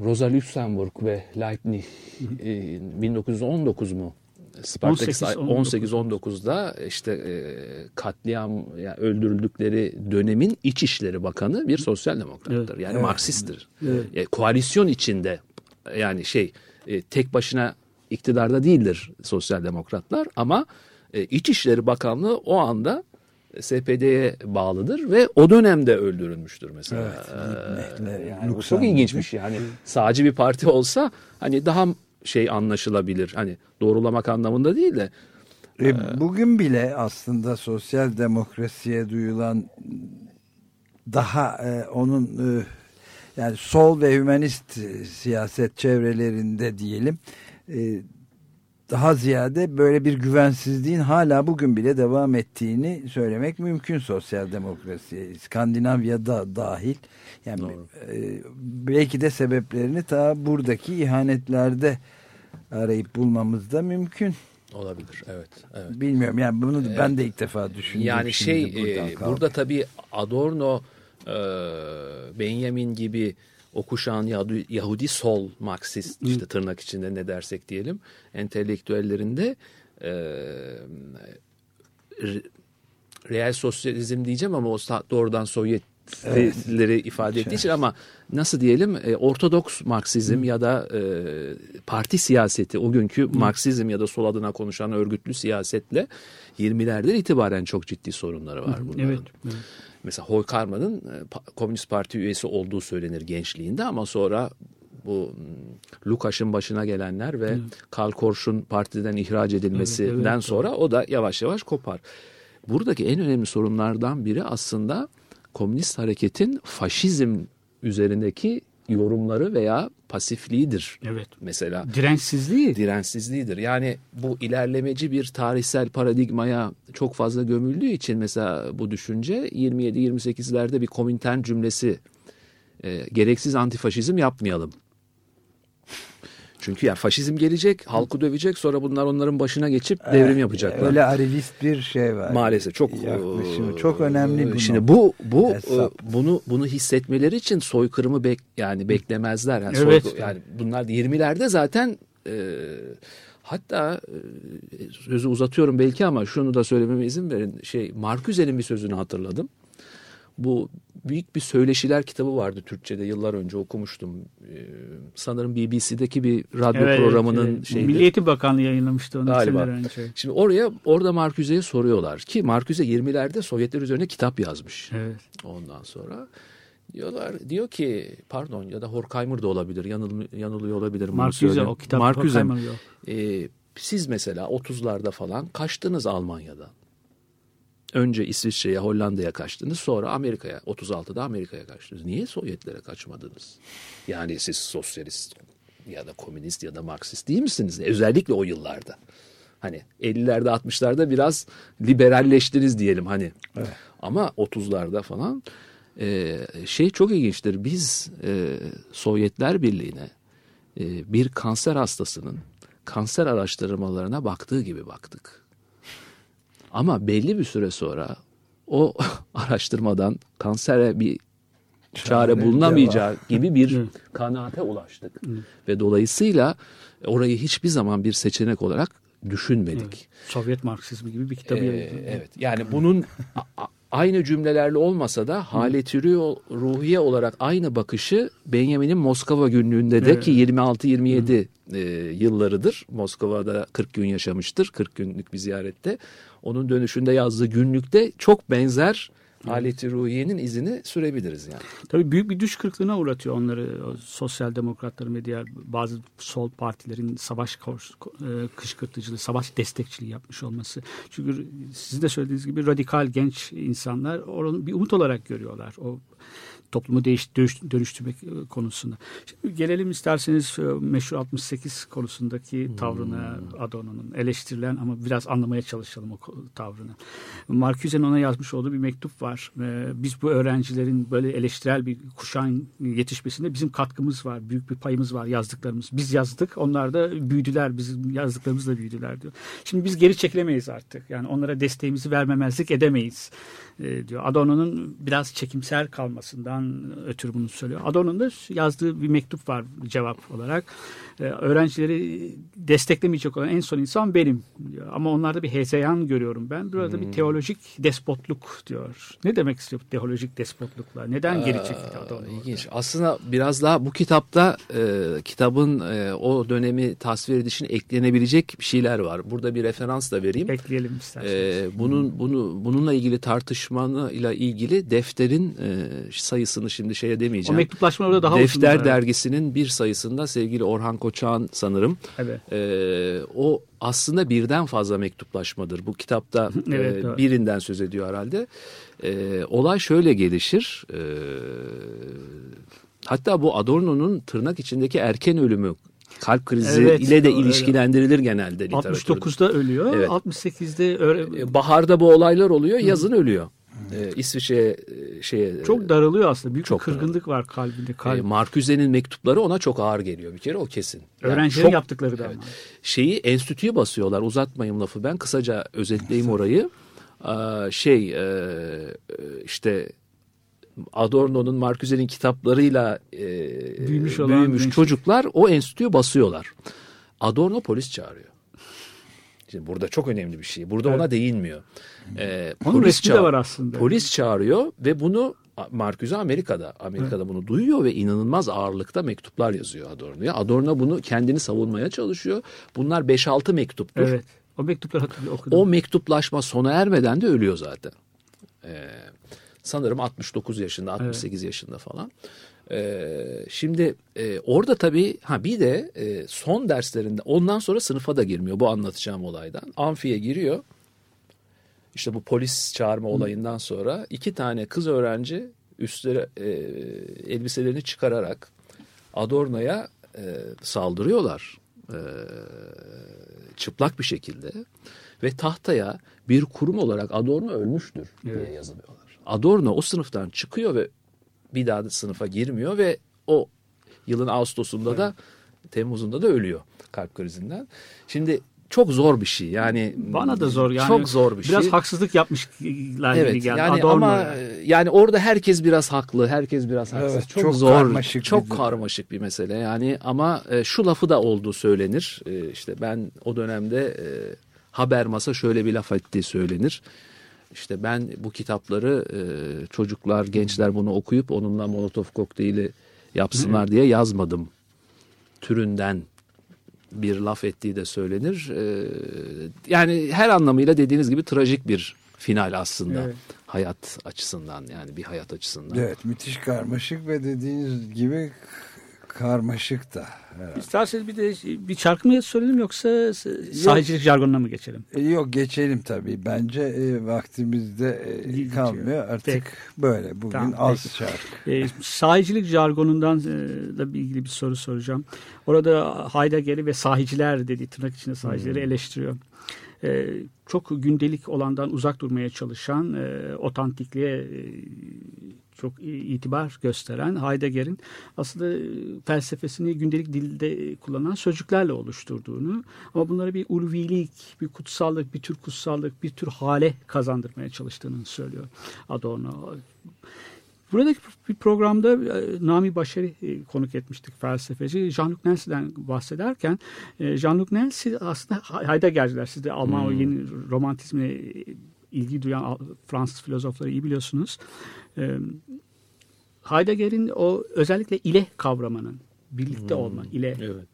Rosa Luxemburg ve Leibniz e, 1919 mu? Spartaküs 18-19'da işte e, katliam yani öldürüldükleri dönemin iç işleri Bakanı bir sosyal demokrattır. Evet. Yani evet. Marksisttir. Evet. E, koalisyon içinde yani şey e, tek başına iktidarda değildir sosyal demokratlar ama e, İçişleri Bakanlığı o anda SPD'ye bağlıdır ve o dönemde öldürülmüştür mesela. Evet, ee, yani bu çok ilginçmiş yani. Sağcı bir parti olsa hani daha şey anlaşılabilir. Hani doğrulamak anlamında değil de. E, e, bugün bile aslında sosyal demokrasiye duyulan daha e, onun e, yani sol ve hümanist siyaset çevrelerinde diyelim e, daha ziyade böyle bir güvensizliğin hala bugün bile devam ettiğini söylemek mümkün sosyal demokrasiye. İskandinavya'da dahil. Yani e, belki de sebeplerini ta buradaki ihanetlerde arayıp bulmamız da mümkün. Olabilir evet. evet. Bilmiyorum yani bunu evet. ben de ilk defa düşündüm. Yani şey e, burada tabii Adorno e, Benjamin gibi o kuşağın Yahudi, Yahudi sol Marksist işte tırnak içinde ne dersek diyelim entelektüellerinde e, real sosyalizm diyeceğim ama o doğrudan Sovyet evet. ifade ettiği için ama nasıl diyelim e, ortodoks Marksizm Hı. ya da e, parti siyaseti o günkü Hı. Marksizm ya da sol adına konuşan örgütlü siyasetle 20'lerden itibaren çok ciddi sorunları var bunların. Evet. evet. Mesela Hoykarma'nın e, Komünist Parti üyesi olduğu söylenir gençliğinde ama sonra bu Lukas'ın başına gelenler ve evet. Karl partiden ihraç edilmesinden evet, evet, sonra o da yavaş yavaş kopar. Buradaki en önemli sorunlardan biri aslında komünist hareketin faşizm üzerindeki yorumları veya pasifliğidir. Evet. Mesela dirençsizliği. Dirençsizliğidir. Yani bu ilerlemeci bir tarihsel paradigmaya çok fazla gömüldüğü için mesela bu düşünce 27-28'lerde bir komintern cümlesi e, gereksiz antifaşizm yapmayalım çünkü ya faşizm gelecek, halkı dövecek, sonra bunlar onların başına geçip devrim yapacaklar. Öyle arivist bir şey var. Maalesef çok Yaklaşımı, çok önemli bu. Şimdi bu bu Hesap. bunu bunu hissetmeleri için soykırımı bek yani beklemezler. Yani evet. Soy, yani bunlar 20'lerde zaten e, hatta e, sözü uzatıyorum belki ama şunu da söylememe izin verin. Şey Marcuse'nin bir sözünü hatırladım. Bu büyük bir söyleşiler kitabı vardı Türkçe'de yıllar önce okumuştum. Ee, sanırım BBC'deki bir radyo evet, programının evet. şeydi. Milliyeti Bakanlığı yayınlamıştı onu Galiba. önce. Şimdi oraya orada Marcuse'ye soruyorlar ki Marcuse 20'lerde Sovyetler üzerine kitap yazmış. Evet. Ondan sonra diyorlar diyor ki pardon ya da Horkheimer da olabilir yanıl, yanılıyor olabilir. Marcuse o kitap Marcuse, Horkheimer yok. E, siz mesela 30'larda falan kaçtınız Almanya'dan. Önce İsviçre'ye, Hollanda'ya kaçtınız. Sonra Amerika'ya, 36'da Amerika'ya kaçtınız. Niye Sovyetlere kaçmadınız? Yani siz sosyalist ya da komünist ya da Marksist değil misiniz? Özellikle o yıllarda. Hani 50'lerde 60'larda biraz liberalleştiniz diyelim hani. Evet. Ama 30'larda falan e, şey çok ilginçtir. Biz e, Sovyetler Birliği'ne e, bir kanser hastasının kanser araştırmalarına baktığı gibi baktık. Ama belli bir süre sonra o araştırmadan kansere bir çare bulunamayacağı gibi bir kanaate ulaştık. Ve dolayısıyla orayı hiçbir zaman bir seçenek olarak düşünmedik. Evet. Sovyet Marksizmi gibi bir kitabı ee, Evet. Yani bunun aynı cümlelerle olmasa da haleti ruhiye olarak aynı bakışı Benjamin'in Moskova günlüğünde de evet. ki 26-27 e, yıllarıdır. Moskova'da 40 gün yaşamıştır. 40 günlük bir ziyarette onun dönüşünde yazdığı günlükte çok benzer aleti ruhiyenin izini sürebiliriz yani. Tabii büyük bir düş kırıklığına uğratıyor onları sosyal demokratların ve diğer bazı sol partilerin savaş e, kışkırtıcılığı, savaş destekçiliği yapmış olması. Çünkü sizin de söylediğiniz gibi radikal genç insanlar onu bir umut olarak görüyorlar. O toplumu değiş, dönüş, dönüştürmek e, konusunda. Şimdi gelelim isterseniz e, meşhur 68 konusundaki hmm. tavrına Adorno'nun eleştirilen ama biraz anlamaya çalışalım o tavrını. Marcuse'nin ona yazmış olduğu bir mektup var. E, biz bu öğrencilerin böyle eleştirel bir kuşağın yetişmesinde bizim katkımız var. Büyük bir payımız var yazdıklarımız. Biz yazdık onlar da büyüdüler. Bizim yazdıklarımızla büyüdüler diyor. Şimdi biz geri çekilemeyiz artık. Yani onlara desteğimizi vermemezlik edemeyiz e, diyor. Adorno'nun biraz çekimser kalmasından ötürü bunu söylüyor. Adorno'nun da yazdığı bir mektup var cevap olarak. E, öğrencileri desteklemeyecek olan en son insan benim diyor. Ama onlarda bir hezeyan görüyorum ben. Burada hmm. bir teolojik despotluk diyor. Ne demek istiyor teolojik despotlukla? Neden geri çekildi Adorno? İlginç. Aslında biraz daha bu kitapta e, kitabın e, o dönemi tasvir edişine eklenebilecek bir şeyler var. Burada bir referans da vereyim. Ekleyelim isterseniz. E, bunun bunu bununla ilgili tartışmanıyla ilgili defterin e, sayısını şimdi şeye demeyeceğim. O mektuplaşma orada daha Defter dergisinin bir sayısında sevgili Orhan Koçak'ın sanırım. Evet. E, o aslında birden fazla mektuplaşmadır. Bu kitapta evet, e, birinden söz ediyor herhalde. E, olay şöyle gelişir. E, hatta bu Adorno'nun tırnak içindeki erken ölümü kalp krizi evet, ile de ilişkilendirilir öyle. genelde literatürde. 69'da ölüyor. Evet. 68'de öyle... Baharda bu olaylar oluyor, yazın ölüyor e, İsviçre'ye şeye çok daralıyor aslında. Büyük çok bir kırgınlık daralıyor. var kalbinde. Kalb. E, Marcuse'nin mektupları ona çok ağır geliyor bir kere o kesin. Yani Öğrencilerin çok, yaptıkları da evet. ama. Şeyi enstitüye basıyorlar. Uzatmayayım lafı ben. Kısaca özetleyeyim orayı. Ee, şey e, işte Adorno'nun Marcuse'nin kitaplarıyla e, büyümüş, olan büyümüş çocuklar o enstitüye basıyorlar. Adorno polis çağırıyor. Şimdi burada çok önemli bir şey. Burada evet. ona değinmiyor. Ee, Onun polis de var aslında. Polis çağırıyor ve bunu Marcuse Amerika'da. Amerika'da bunu duyuyor ve inanılmaz ağırlıkta mektuplar yazıyor Adorno'ya. Adorno bunu kendini savunmaya çalışıyor. Bunlar 5-6 mektuptur. Evet. O hatırlıyorum. Okudum. O mektuplaşma sona ermeden de ölüyor zaten. Ee, sanırım 69 yaşında, 68 yaşında falan. Ee, şimdi e, orada tabii ha bir de e, son derslerinde ondan sonra sınıfa da girmiyor bu anlatacağım olaydan. Amfiye giriyor. İşte bu polis çağırma olayından sonra iki tane kız öğrenci üstleri e, elbiselerini çıkararak Adorno'ya e, saldırıyorlar. E, çıplak bir şekilde ve tahtaya bir kurum olarak Adorno ölmüştür diye yazılıyorlar. Adorno o sınıftan çıkıyor ve bir daha da sınıfa girmiyor ve o yılın Ağustos'unda da Temmuz'unda da ölüyor kalp krizinden. Şimdi çok zor bir şey yani. Bana da zor yani. Çok zor bir biraz şey. Biraz haksızlık yapmışlar evet, gibi geldi. Yani Adorno ama yani. yani orada herkes biraz haklı, herkes biraz haksız. Evet, çok, çok zor, karmaşık çok bir- karmaşık bir mesele. Yani ama e, şu lafı da olduğu söylenir. E, işte ben o dönemde e, Habermas'a şöyle bir laf ettiği söylenir. İşte ben bu kitapları e, çocuklar, gençler bunu okuyup onunla Molotov kokteyli yapsınlar diye yazmadım. Türünden bir laf ettiği de söylenir. E, yani her anlamıyla dediğiniz gibi trajik bir final aslında. Evet. Hayat açısından yani bir hayat açısından. Evet müthiş karmaşık ve dediğiniz gibi karmaşık da. herhalde. İsterseniz bir de bir şarkı mı söyleyelim yoksa sahicilik jargonuna mı geçelim? E, Yok geçelim tabii. Bence e, vaktimizde e, kalmıyor. Artık Peki. böyle. Bugün Tamam, az peki. şarkı. E, sahicilik jargonundan e, da ilgili bir soru soracağım. Orada Heidegger'i ve sahiciler dediği tırnak içinde sahicileri eleştiriyor. E, çok gündelik olandan uzak durmaya çalışan, e, otantikliğe e, çok itibar gösteren Heidegger'in aslında e, felsefesini gündelik dilde kullanan sözcüklerle oluşturduğunu ama bunları bir ulvilik, bir kutsallık, bir tür kutsallık, bir tür hale kazandırmaya çalıştığını söylüyor Adorno. Buradaki bir programda e, Nami Başar'ı e, konuk etmiştik felsefeci. Jean-Luc Nancy'den bahsederken Jean-Luc Nancy aslında Heidegger'ciler. Siz de Alman o yeni romantizmine ilgi duyan Fransız filozofları iyi biliyorsunuz. E, Heidegger'in o özellikle ile kavramının birlikte olma, ile Evet.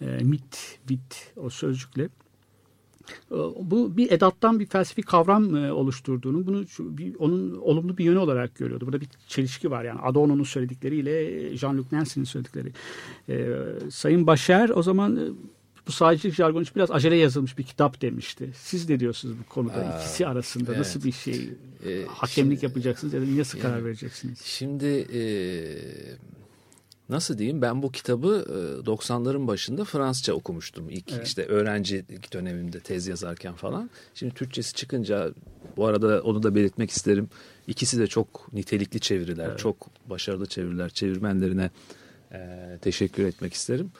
e, mit, vit o sözcükle bu bir edattan bir felsefi kavram oluşturduğunu, bunu bir, onun olumlu bir yönü olarak görüyordu. Burada bir çelişki var yani Adorno'nun söyledikleriyle Jean-Luc Nancy'nin söyledikleri. E, Sayın Başer o zaman bu sahicilik jargonu için biraz acele yazılmış bir kitap demişti. Siz ne diyorsunuz bu konuda Aa, ikisi arasında evet. nasıl bir şey Ee, hakemlik şimdi- yapacaksınız ya da nasıl karar Yani- vereceksiniz? Şimdi e, nasıl diyeyim ben bu kitabı e, 90'ların başında Fransızca okumuştum. İlk Evet. işte öğrencilik dönemimde tez yazarken falan. Şimdi Türkçesi çıkınca bu arada onu da belirtmek isterim. İkisi de çok nitelikli çeviriler, çok başarılı çeviriler. Çevirmenlerine e, teşekkür etmek isterim.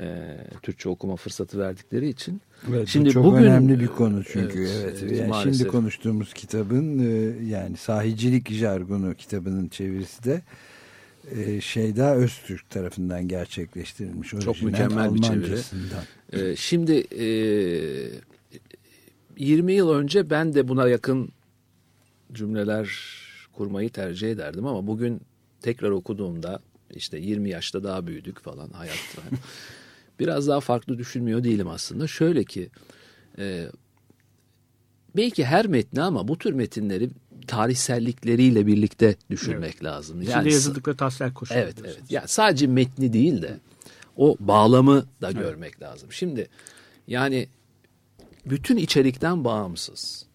E, Türkçe okuma fırsatı verdikleri için. Evet, Şimdi bu çok bugün- önemli bir konu çünkü. Evet, Evet, evet, yani maalesef. şimdi konuştuğumuz kitabın e, yani sahicilik jargonu kitabının çevirisi de e, Şeyda Öztürk tarafından gerçekleştirilmiş. Çok mükemmel bir çeviri. Şimdi e, 20 yıl önce ben de buna yakın cümleler kurmayı tercih ederdim ama bugün tekrar okuduğumda işte 20 yaşta daha büyüdük falan hayatta. Biraz daha farklı düşünmüyor değilim aslında. Şöyle ki e, belki her metni ama bu tür metinleri tarihsellikleriyle birlikte düşünmek lazım. İçinde yazıldıkları taslak koşuyor. Evet evet. Yani sadece metni değil de o bağlamı da görmek lazım. Şimdi yani bütün içerikten bağımsız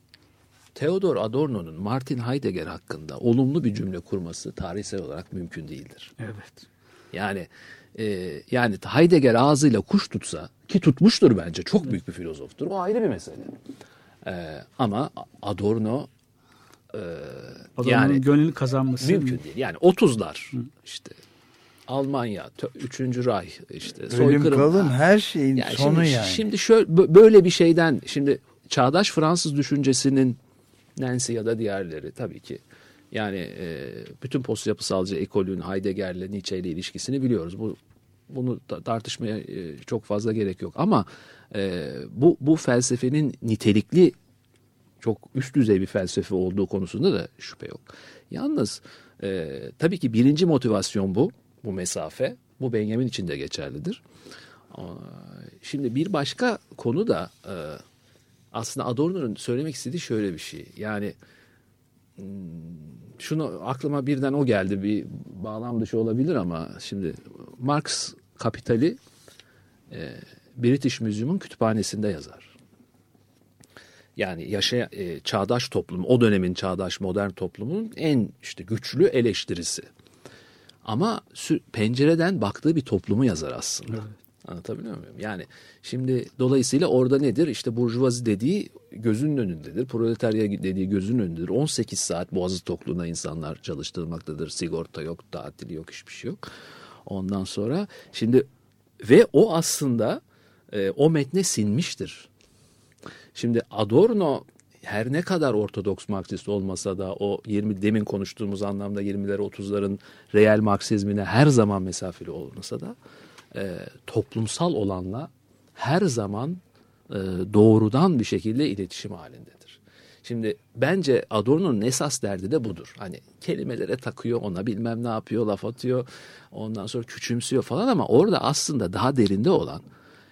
Theodor Adorno'nun Martin Heidegger hakkında olumlu bir cümle kurması tarihsel olarak mümkün değildir. Evet. Yani e, yani Heidegger ağzıyla kuş tutsa ki tutmuştur bence çok büyük bir filozoftur. O ayrı bir mesele. E, ama Adorno e, yani gönlünü kazanması. Mümkün değil. Yani 30'lar işte Almanya, tö- 3. Ray işte soykırım. kalım her şeyin Yani sonu şimdi, yani. Şimdi şöyle bö- böyle bir şeyden şimdi çağdaş Fransız düşüncesinin Nancy ya da diğerleri tabii ki yani e, bütün post yapısalcı ekolün Heidegger'le Nietzsche'yle ilişkisini biliyoruz. Bu bunu ta- tartışmaya e, çok fazla gerek yok ama e, bu bu felsefenin nitelikli çok üst düzey bir felsefe olduğu konusunda da şüphe yok. Yalnız E, tabii ki birinci motivasyon bu. Bu mesafe. Bu Benjamin için de geçerlidir. Şimdi bir başka konu da e, aslında Adorno'nun söylemek istediği şöyle bir şey. Yani şunu aklıma birden o geldi bir bağlam dışı olabilir ama şimdi Marx Kapitali e, British Museum'un kütüphanesinde yazar. Yani yaşayan e, çağdaş toplum, o dönemin çağdaş modern toplumunun en işte güçlü eleştirisi. Ama pencereden baktığı bir toplumu yazar aslında. Evet. Anlatabiliyor muyum? Yani şimdi dolayısıyla orada nedir? İşte burjuvazi dediği gözünün önündedir. Proletarya dediği gözünün önündedir. 18 saat boğazı tokluğuna insanlar çalıştırmaktadır. Sigorta yok, tatil yok, hiçbir şey yok. Ondan sonra şimdi ve o aslında e, o metne sinmiştir. Şimdi Adorno her ne kadar ortodoks Marksist olmasa da o 20 demin konuştuğumuz anlamda 20'ler 30'ların real Marksizmine her zaman mesafeli olmasa da e, toplumsal olanla her zaman e, doğrudan bir şekilde iletişim halindedir. Şimdi bence Adorno'nun esas derdi de budur. Hani kelimelere takıyor, ona bilmem ne yapıyor, laf atıyor, ondan sonra küçümsüyor falan ama orada aslında daha derinde olan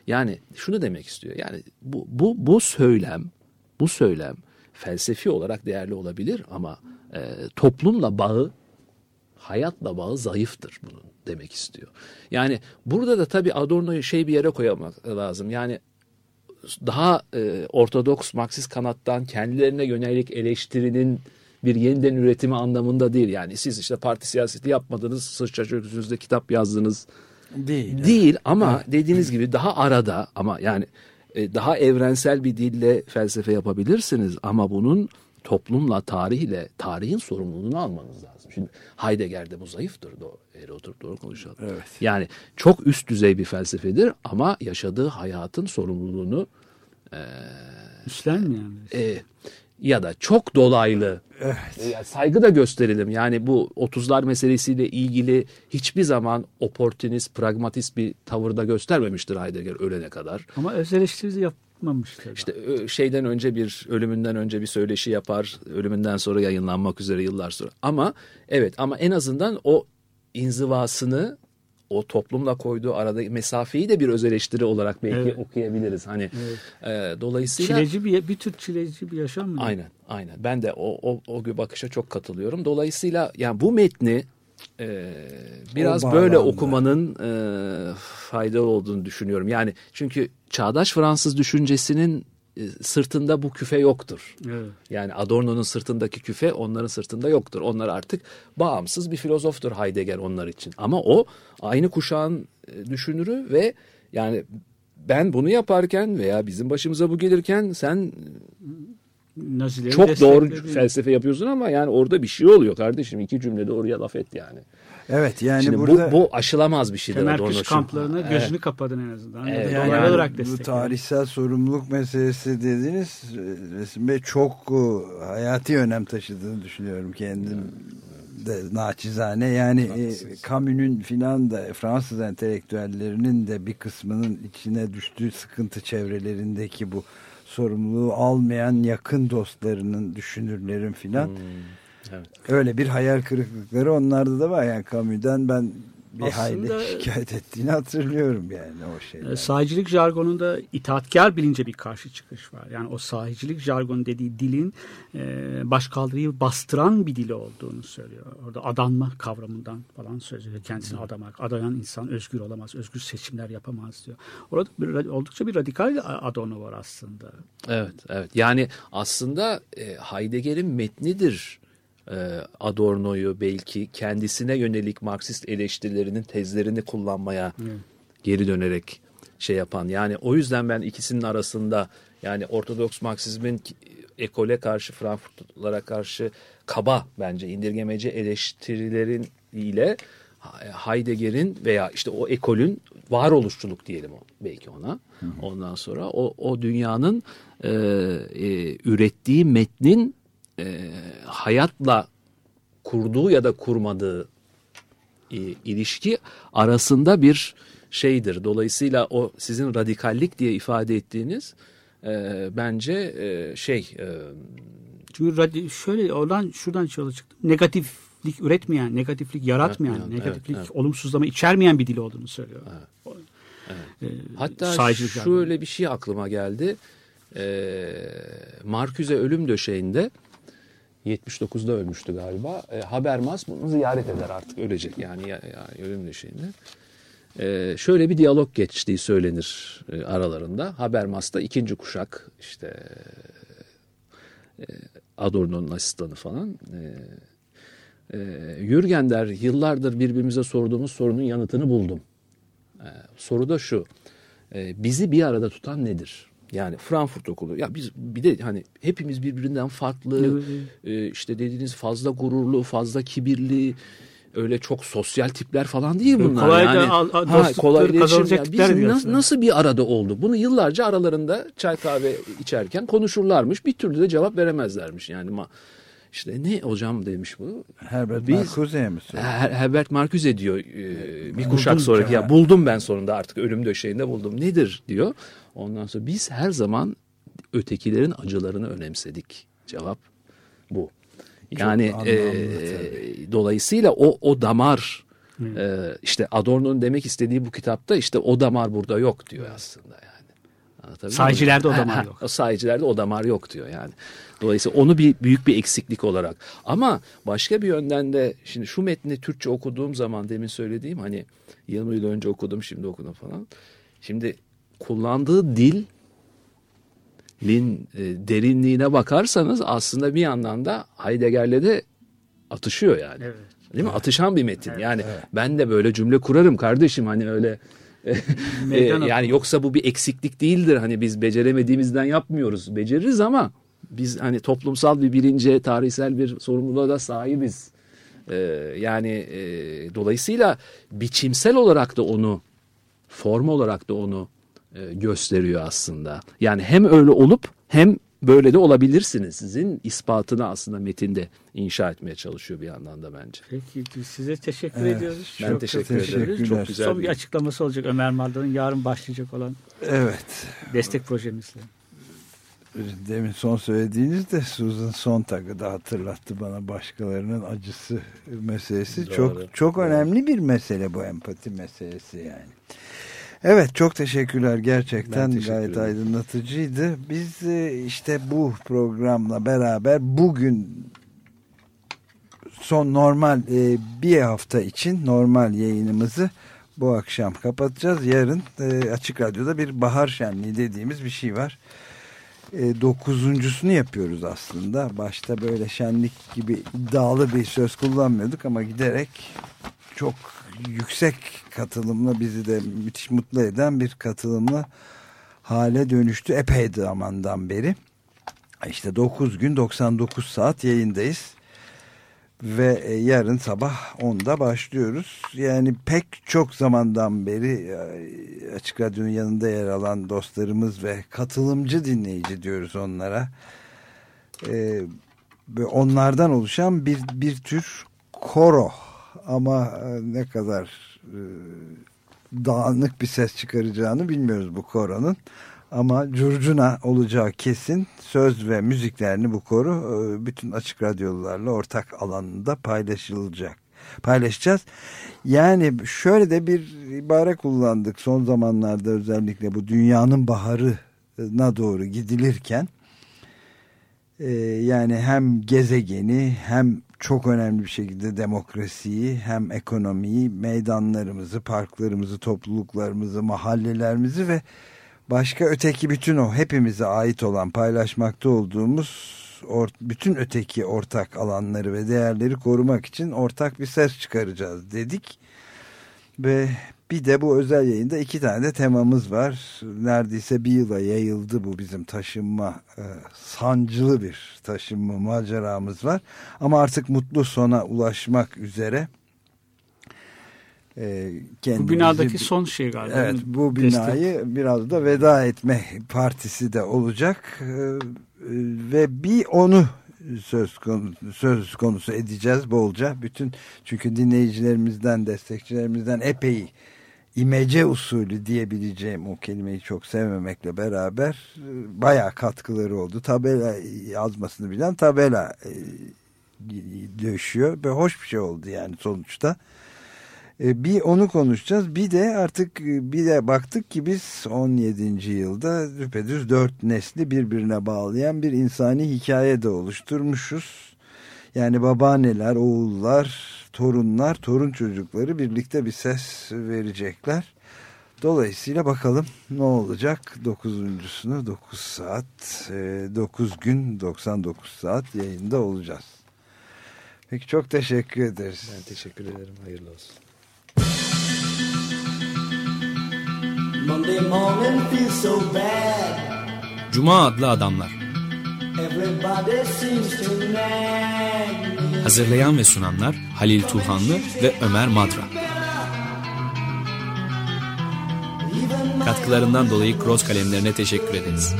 yani şunu demek istiyor. Yani bu bu bu söylem, bu söylem felsefi olarak değerli olabilir ama e, toplumla bağı, hayatla bağı zayıftır bunun demek istiyor. Yani burada da tabii Adorno'yu şey bir yere koymak lazım. Yani daha e, ortodoks Marksist kanattan kendilerine yönelik eleştirinin bir yeniden üretimi anlamında değil. Yani siz işte parti siyaseti yapmadınız, sıçra çöküsünüzde kitap yazdınız. Değil. Değil ama evet. dediğiniz gibi daha arada ama yani e, daha evrensel bir dille felsefe yapabilirsiniz ama bunun toplumla, tarihle, tarihin sorumluluğunu almanız lazım. Şimdi Heidegger'de bu zayıftır. Doğru, eğri oturup doğru konuşalım. Evet. Yani çok üst düzey bir felsefedir ama yaşadığı hayatın sorumluluğunu e, üstlenmiyor. E, ya da çok dolaylı evet. e, saygı da gösterelim. Yani bu 30'lar meselesiyle ilgili hiçbir zaman oportunist, pragmatist bir tavırda göstermemiştir Heidegger ölene kadar. Ama öz eleştirisi yap yapmamışlar. İşte şeyden önce bir ölümünden önce bir söyleşi yapar. Ölümünden sonra yayınlanmak üzere yıllar sonra. Ama evet ama en azından o inzivasını o toplumla koyduğu aradaki mesafeyi de bir öz eleştiri olarak belki evet. okuyabiliriz. Hani evet. e, dolayısıyla çileci bir bir tür çileci bir yaşam mı? Aynen, aynen. Ben de o o o bakışa çok katılıyorum. Dolayısıyla yani bu metni e, biraz böyle okumanın e, faydalı olduğunu düşünüyorum. Yani çünkü çağdaş Fransız düşüncesinin e, sırtında bu küfe yoktur. Evet. Yani Adorno'nun sırtındaki küfe onların sırtında yoktur. Onlar artık bağımsız bir filozoftur Heidegger onlar için. Ama o aynı kuşağın e, düşünürü ve yani ben bunu yaparken veya bizim başımıza bu gelirken sen Nazileri çok doğru felsefe yapıyorsun ama yani orada bir şey oluyor kardeşim. iki cümlede oraya laf et yani. Evet yani Şimdi burada... Bu, bu aşılamaz bir şeydir. Kemer kış kamplarına gözünü evet. kapadın en azından. Evet. Yani, yani olarak bu tarihsel sorumluluk meselesi dediniz Resim Bey çok e, hayati önem taşıdığını düşünüyorum kendim de naçizane. Yani e, Camus'un filan da Fransız entelektüellerinin de bir kısmının içine düştüğü sıkıntı çevrelerindeki bu sorumluluğu almayan yakın dostlarının, düşünürlerin filan. Hmm, evet. Öyle bir hayal kırıklıkları onlarda da var. Yani Camus'dan ben bir Aslında, hayli şikayet ettiğini hatırlıyorum yani o şeyler. Sahicilik jargonunda itaatkar bilince bir karşı çıkış var. Yani o sahicilik jargonu dediği dilin e, başkaldırıyı bastıran bir dili olduğunu söylüyor. Orada adanma kavramından falan söylüyor. Kendisini hmm. adamak. Adayan insan özgür olamaz. Özgür seçimler yapamaz diyor. Orada bir, oldukça bir radikal Adorno var aslında. Evet, evet. Yani aslında e, Heidegger'in metnidir e, Adorno'yu belki kendisine yönelik Marksist eleştirilerinin tezlerini kullanmaya hmm. geri dönerek şey yapan. Yani o yüzden ben ikisinin arasında yani Ortodoks Marksizmin ekole karşı Frankfurtlara karşı kaba bence indirgemeci eleştirilerin ile Heidegger'in veya işte o ekolün varoluşçuluk diyelim belki ona. Hı hı. Ondan sonra o, o dünyanın e, e, ürettiği metnin e, hayatla kurduğu ya da kurmadığı e, ilişki arasında bir şeydir. Dolayısıyla o sizin radikallik diye ifade ettiğiniz e, bence e, şey. E, Çünkü radi, şöyle oradan şuradan yola çıktım. Negatif negatiflik üretmeyen, negatiflik yaratmayan, Evet, negatiflik evet. olumsuzlama içermeyen bir dil olduğunu söylüyor. Ee, Hatta sahicilik jargonu. şöyle bir şey aklıma geldi. Ee, Marcuse ölüm döşeğinde 79'da ölmüştü galiba. Ee, Habermas bunu ziyaret eder artık ölecek yani, ya, ya- ölüm döşeğinde. Ee, şöyle bir diyalog geçtiği söylenir e, aralarında. Habermas da ikinci kuşak işte e, Adorno'nun asistanı falan. E, e, Jürgen der yıllardır birbirimize sorduğumuz sorunun yanıtını buldum. Ee, soru da şu. Ee, bizi bir arada tutan nedir? Yani Frankfurt Okulu. Ya biz bir de hani hepimiz birbirinden farklı. e, işte dediğiniz fazla gururlu, fazla kibirli, öyle çok sosyal tipler falan değil Böyle bunlar. kolay da yani, al- al- ha, kolay iletişim. kazanacak Ya tipler biz diyorsun. nasıl, nasıl bir arada oldu? Bunu yıllarca aralarında çay kahve içerken konuşurlarmış. Bir türlü de cevap veremezlermiş. Yani ma işte ne hocam demiş bu. Herbert Biz- Marcuse'ye mi söylüyor? Her- Herbert Marcuse diyor e, bir kuşak Buldum sonraki ki, ya ha. buldum ben sonunda artık ölüm döşeğinde buldum. Nedir diyor. Ondan sonra biz her zaman ötekilerin acılarını önemsedik. Cevap bu. Yani anlamlı e, dolayısıyla o o damar e, işte Adorno'nun demek istediği bu kitapta işte o damar burada yok diyor aslında yani. Sahicilerde o Ha, damar ha, yok. Sahicilerde o damar yok diyor yani. Dolayısıyla onu bir büyük bir eksiklik olarak. Ama başka bir yönden de şimdi şu metni Türkçe okuduğum zaman demin söylediğim hani 20 yıl önce okudum şimdi okudum falan. Şimdi kullandığı dil lin e, derinliğine bakarsanız aslında bir yandan da Heidegger'le de atışıyor yani. Evet. Değil mi? Atışan bir metin. yani ben de böyle cümle kurarım kardeşim hani öyle e, Meydan yani yoksa bu bir eksiklik değildir. Hani biz beceremediğimizden yapmıyoruz. Beceririz ama biz hani toplumsal bir bilince, tarihsel bir sorumluluğa da sahibiz. Ee, yani e, dolayısıyla biçimsel olarak da onu form olarak da onu e, gösteriyor aslında. Yani hem öyle olup hem böyle de olabilirsiniz. Sizin ispatını aslında metinde inşa etmeye çalışıyor bir yandan da bence. Peki size teşekkür Evet, ediyoruz. Ben Çok teşekkür ederim. Çok güzel Son bir açıklaması olacak Ömer Mardan'ın yarın başlayacak olan Evet. destek projemizle. Demin son söylediğiniz de Susan Sontag'ı da hatırlattı bana başkalarının acısı meselesi. Doğru, çok çok doğru. önemli bir mesele bu empati meselesi yani. Evet çok teşekkürler gerçekten Ben teşekkür gayet ederim. aydınlatıcıydı. Biz e, işte bu programla beraber bugün son normal e, bir hafta için normal yayınımızı bu akşam kapatacağız. Yarın e, Açık Radyo'da bir bahar şenliği dediğimiz bir şey var. Dokuzuncusunu yapıyoruz aslında. Başta böyle şenlik gibi iddialı bir söz kullanmıyorduk ama giderek çok yüksek katılımla bizi de müthiş mutlu eden bir katılımla hale dönüştü epey zamandan beri. İşte 9 gün 99 saat yayındayız. Ve e, yarın sabah 10'da başlıyoruz. Yani pek çok zamandan beri e, Açık Radyo'nun yanında yer alan dostlarımız ve katılımcı dinleyici diyoruz onlara. E, ve onlardan oluşan bir, bir tür koro ama e, ne kadar e, dağınık bir ses çıkaracağını bilmiyoruz bu koronun. Ama curcuna olacağı kesin söz ve müziklerini bu koro e, bütün açık radyolarla ortak alanında paylaşılacak. Paylaşacağız. Yani şöyle de bir ibare kullandık son zamanlarda özellikle bu dünyanın baharına doğru gidilirken. Yani hem gezegeni hem çok önemli bir şekilde demokrasiyi hem ekonomiyi, meydanlarımızı, parklarımızı, topluluklarımızı, mahallelerimizi ve başka öteki bütün o hepimize ait olan paylaşmakta olduğumuz or, bütün öteki ortak alanları ve değerleri korumak için ortak bir ses çıkaracağız dedik. Ve bir de bu özel yayında iki tane de temamız var. Neredeyse bir yıla yayıldı bu bizim taşınma, e, sancılı bir taşınma maceramız var. Ama artık mutlu sona ulaşmak üzere. E, Bu kendimizi- binadaki son şey galiba. Evet bu Destek. binayı biraz da veda etme partisi de olacak Ee, ve bir onu söz konusu, söz konusu edeceğiz bolca. Bütün çünkü dinleyicilerimizden, destekçilerimizden epey imece usulü diyebileceğim o kelimeyi çok sevmemekle beraber e, bayağı katkıları oldu. Tabela yazmasını bilen tabela e, döşüyor ve hoş bir şey oldu yani sonuçta. E, bir onu konuşacağız. Bir de artık bir de baktık ki biz 17. yılda düpedüz dört nesli birbirine bağlayan bir insani hikaye de oluşturmuşuz. Yani babaanneler, oğullar, torunlar, torun çocukları birlikte bir ses verecekler. Dolayısıyla bakalım ne olacak? Dokuzuncusunu 9 saat, 9 gün 99 saat yayında olacağız. Peki çok teşekkür ederiz. Ben teşekkür ederim. Hayırlı olsun. Cuma adlı adamlar. Hazırlayan ve sunanlar Halil Turhanlı ve Ömer Madra. Katkılarından dolayı Cross kalemlerine teşekkür ederiz.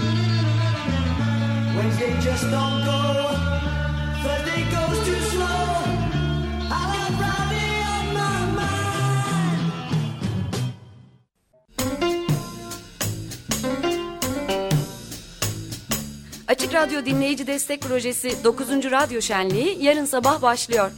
Açık Radyo Dinleyici Destek Projesi 9. Radyo Şenliği yarın sabah başlıyor.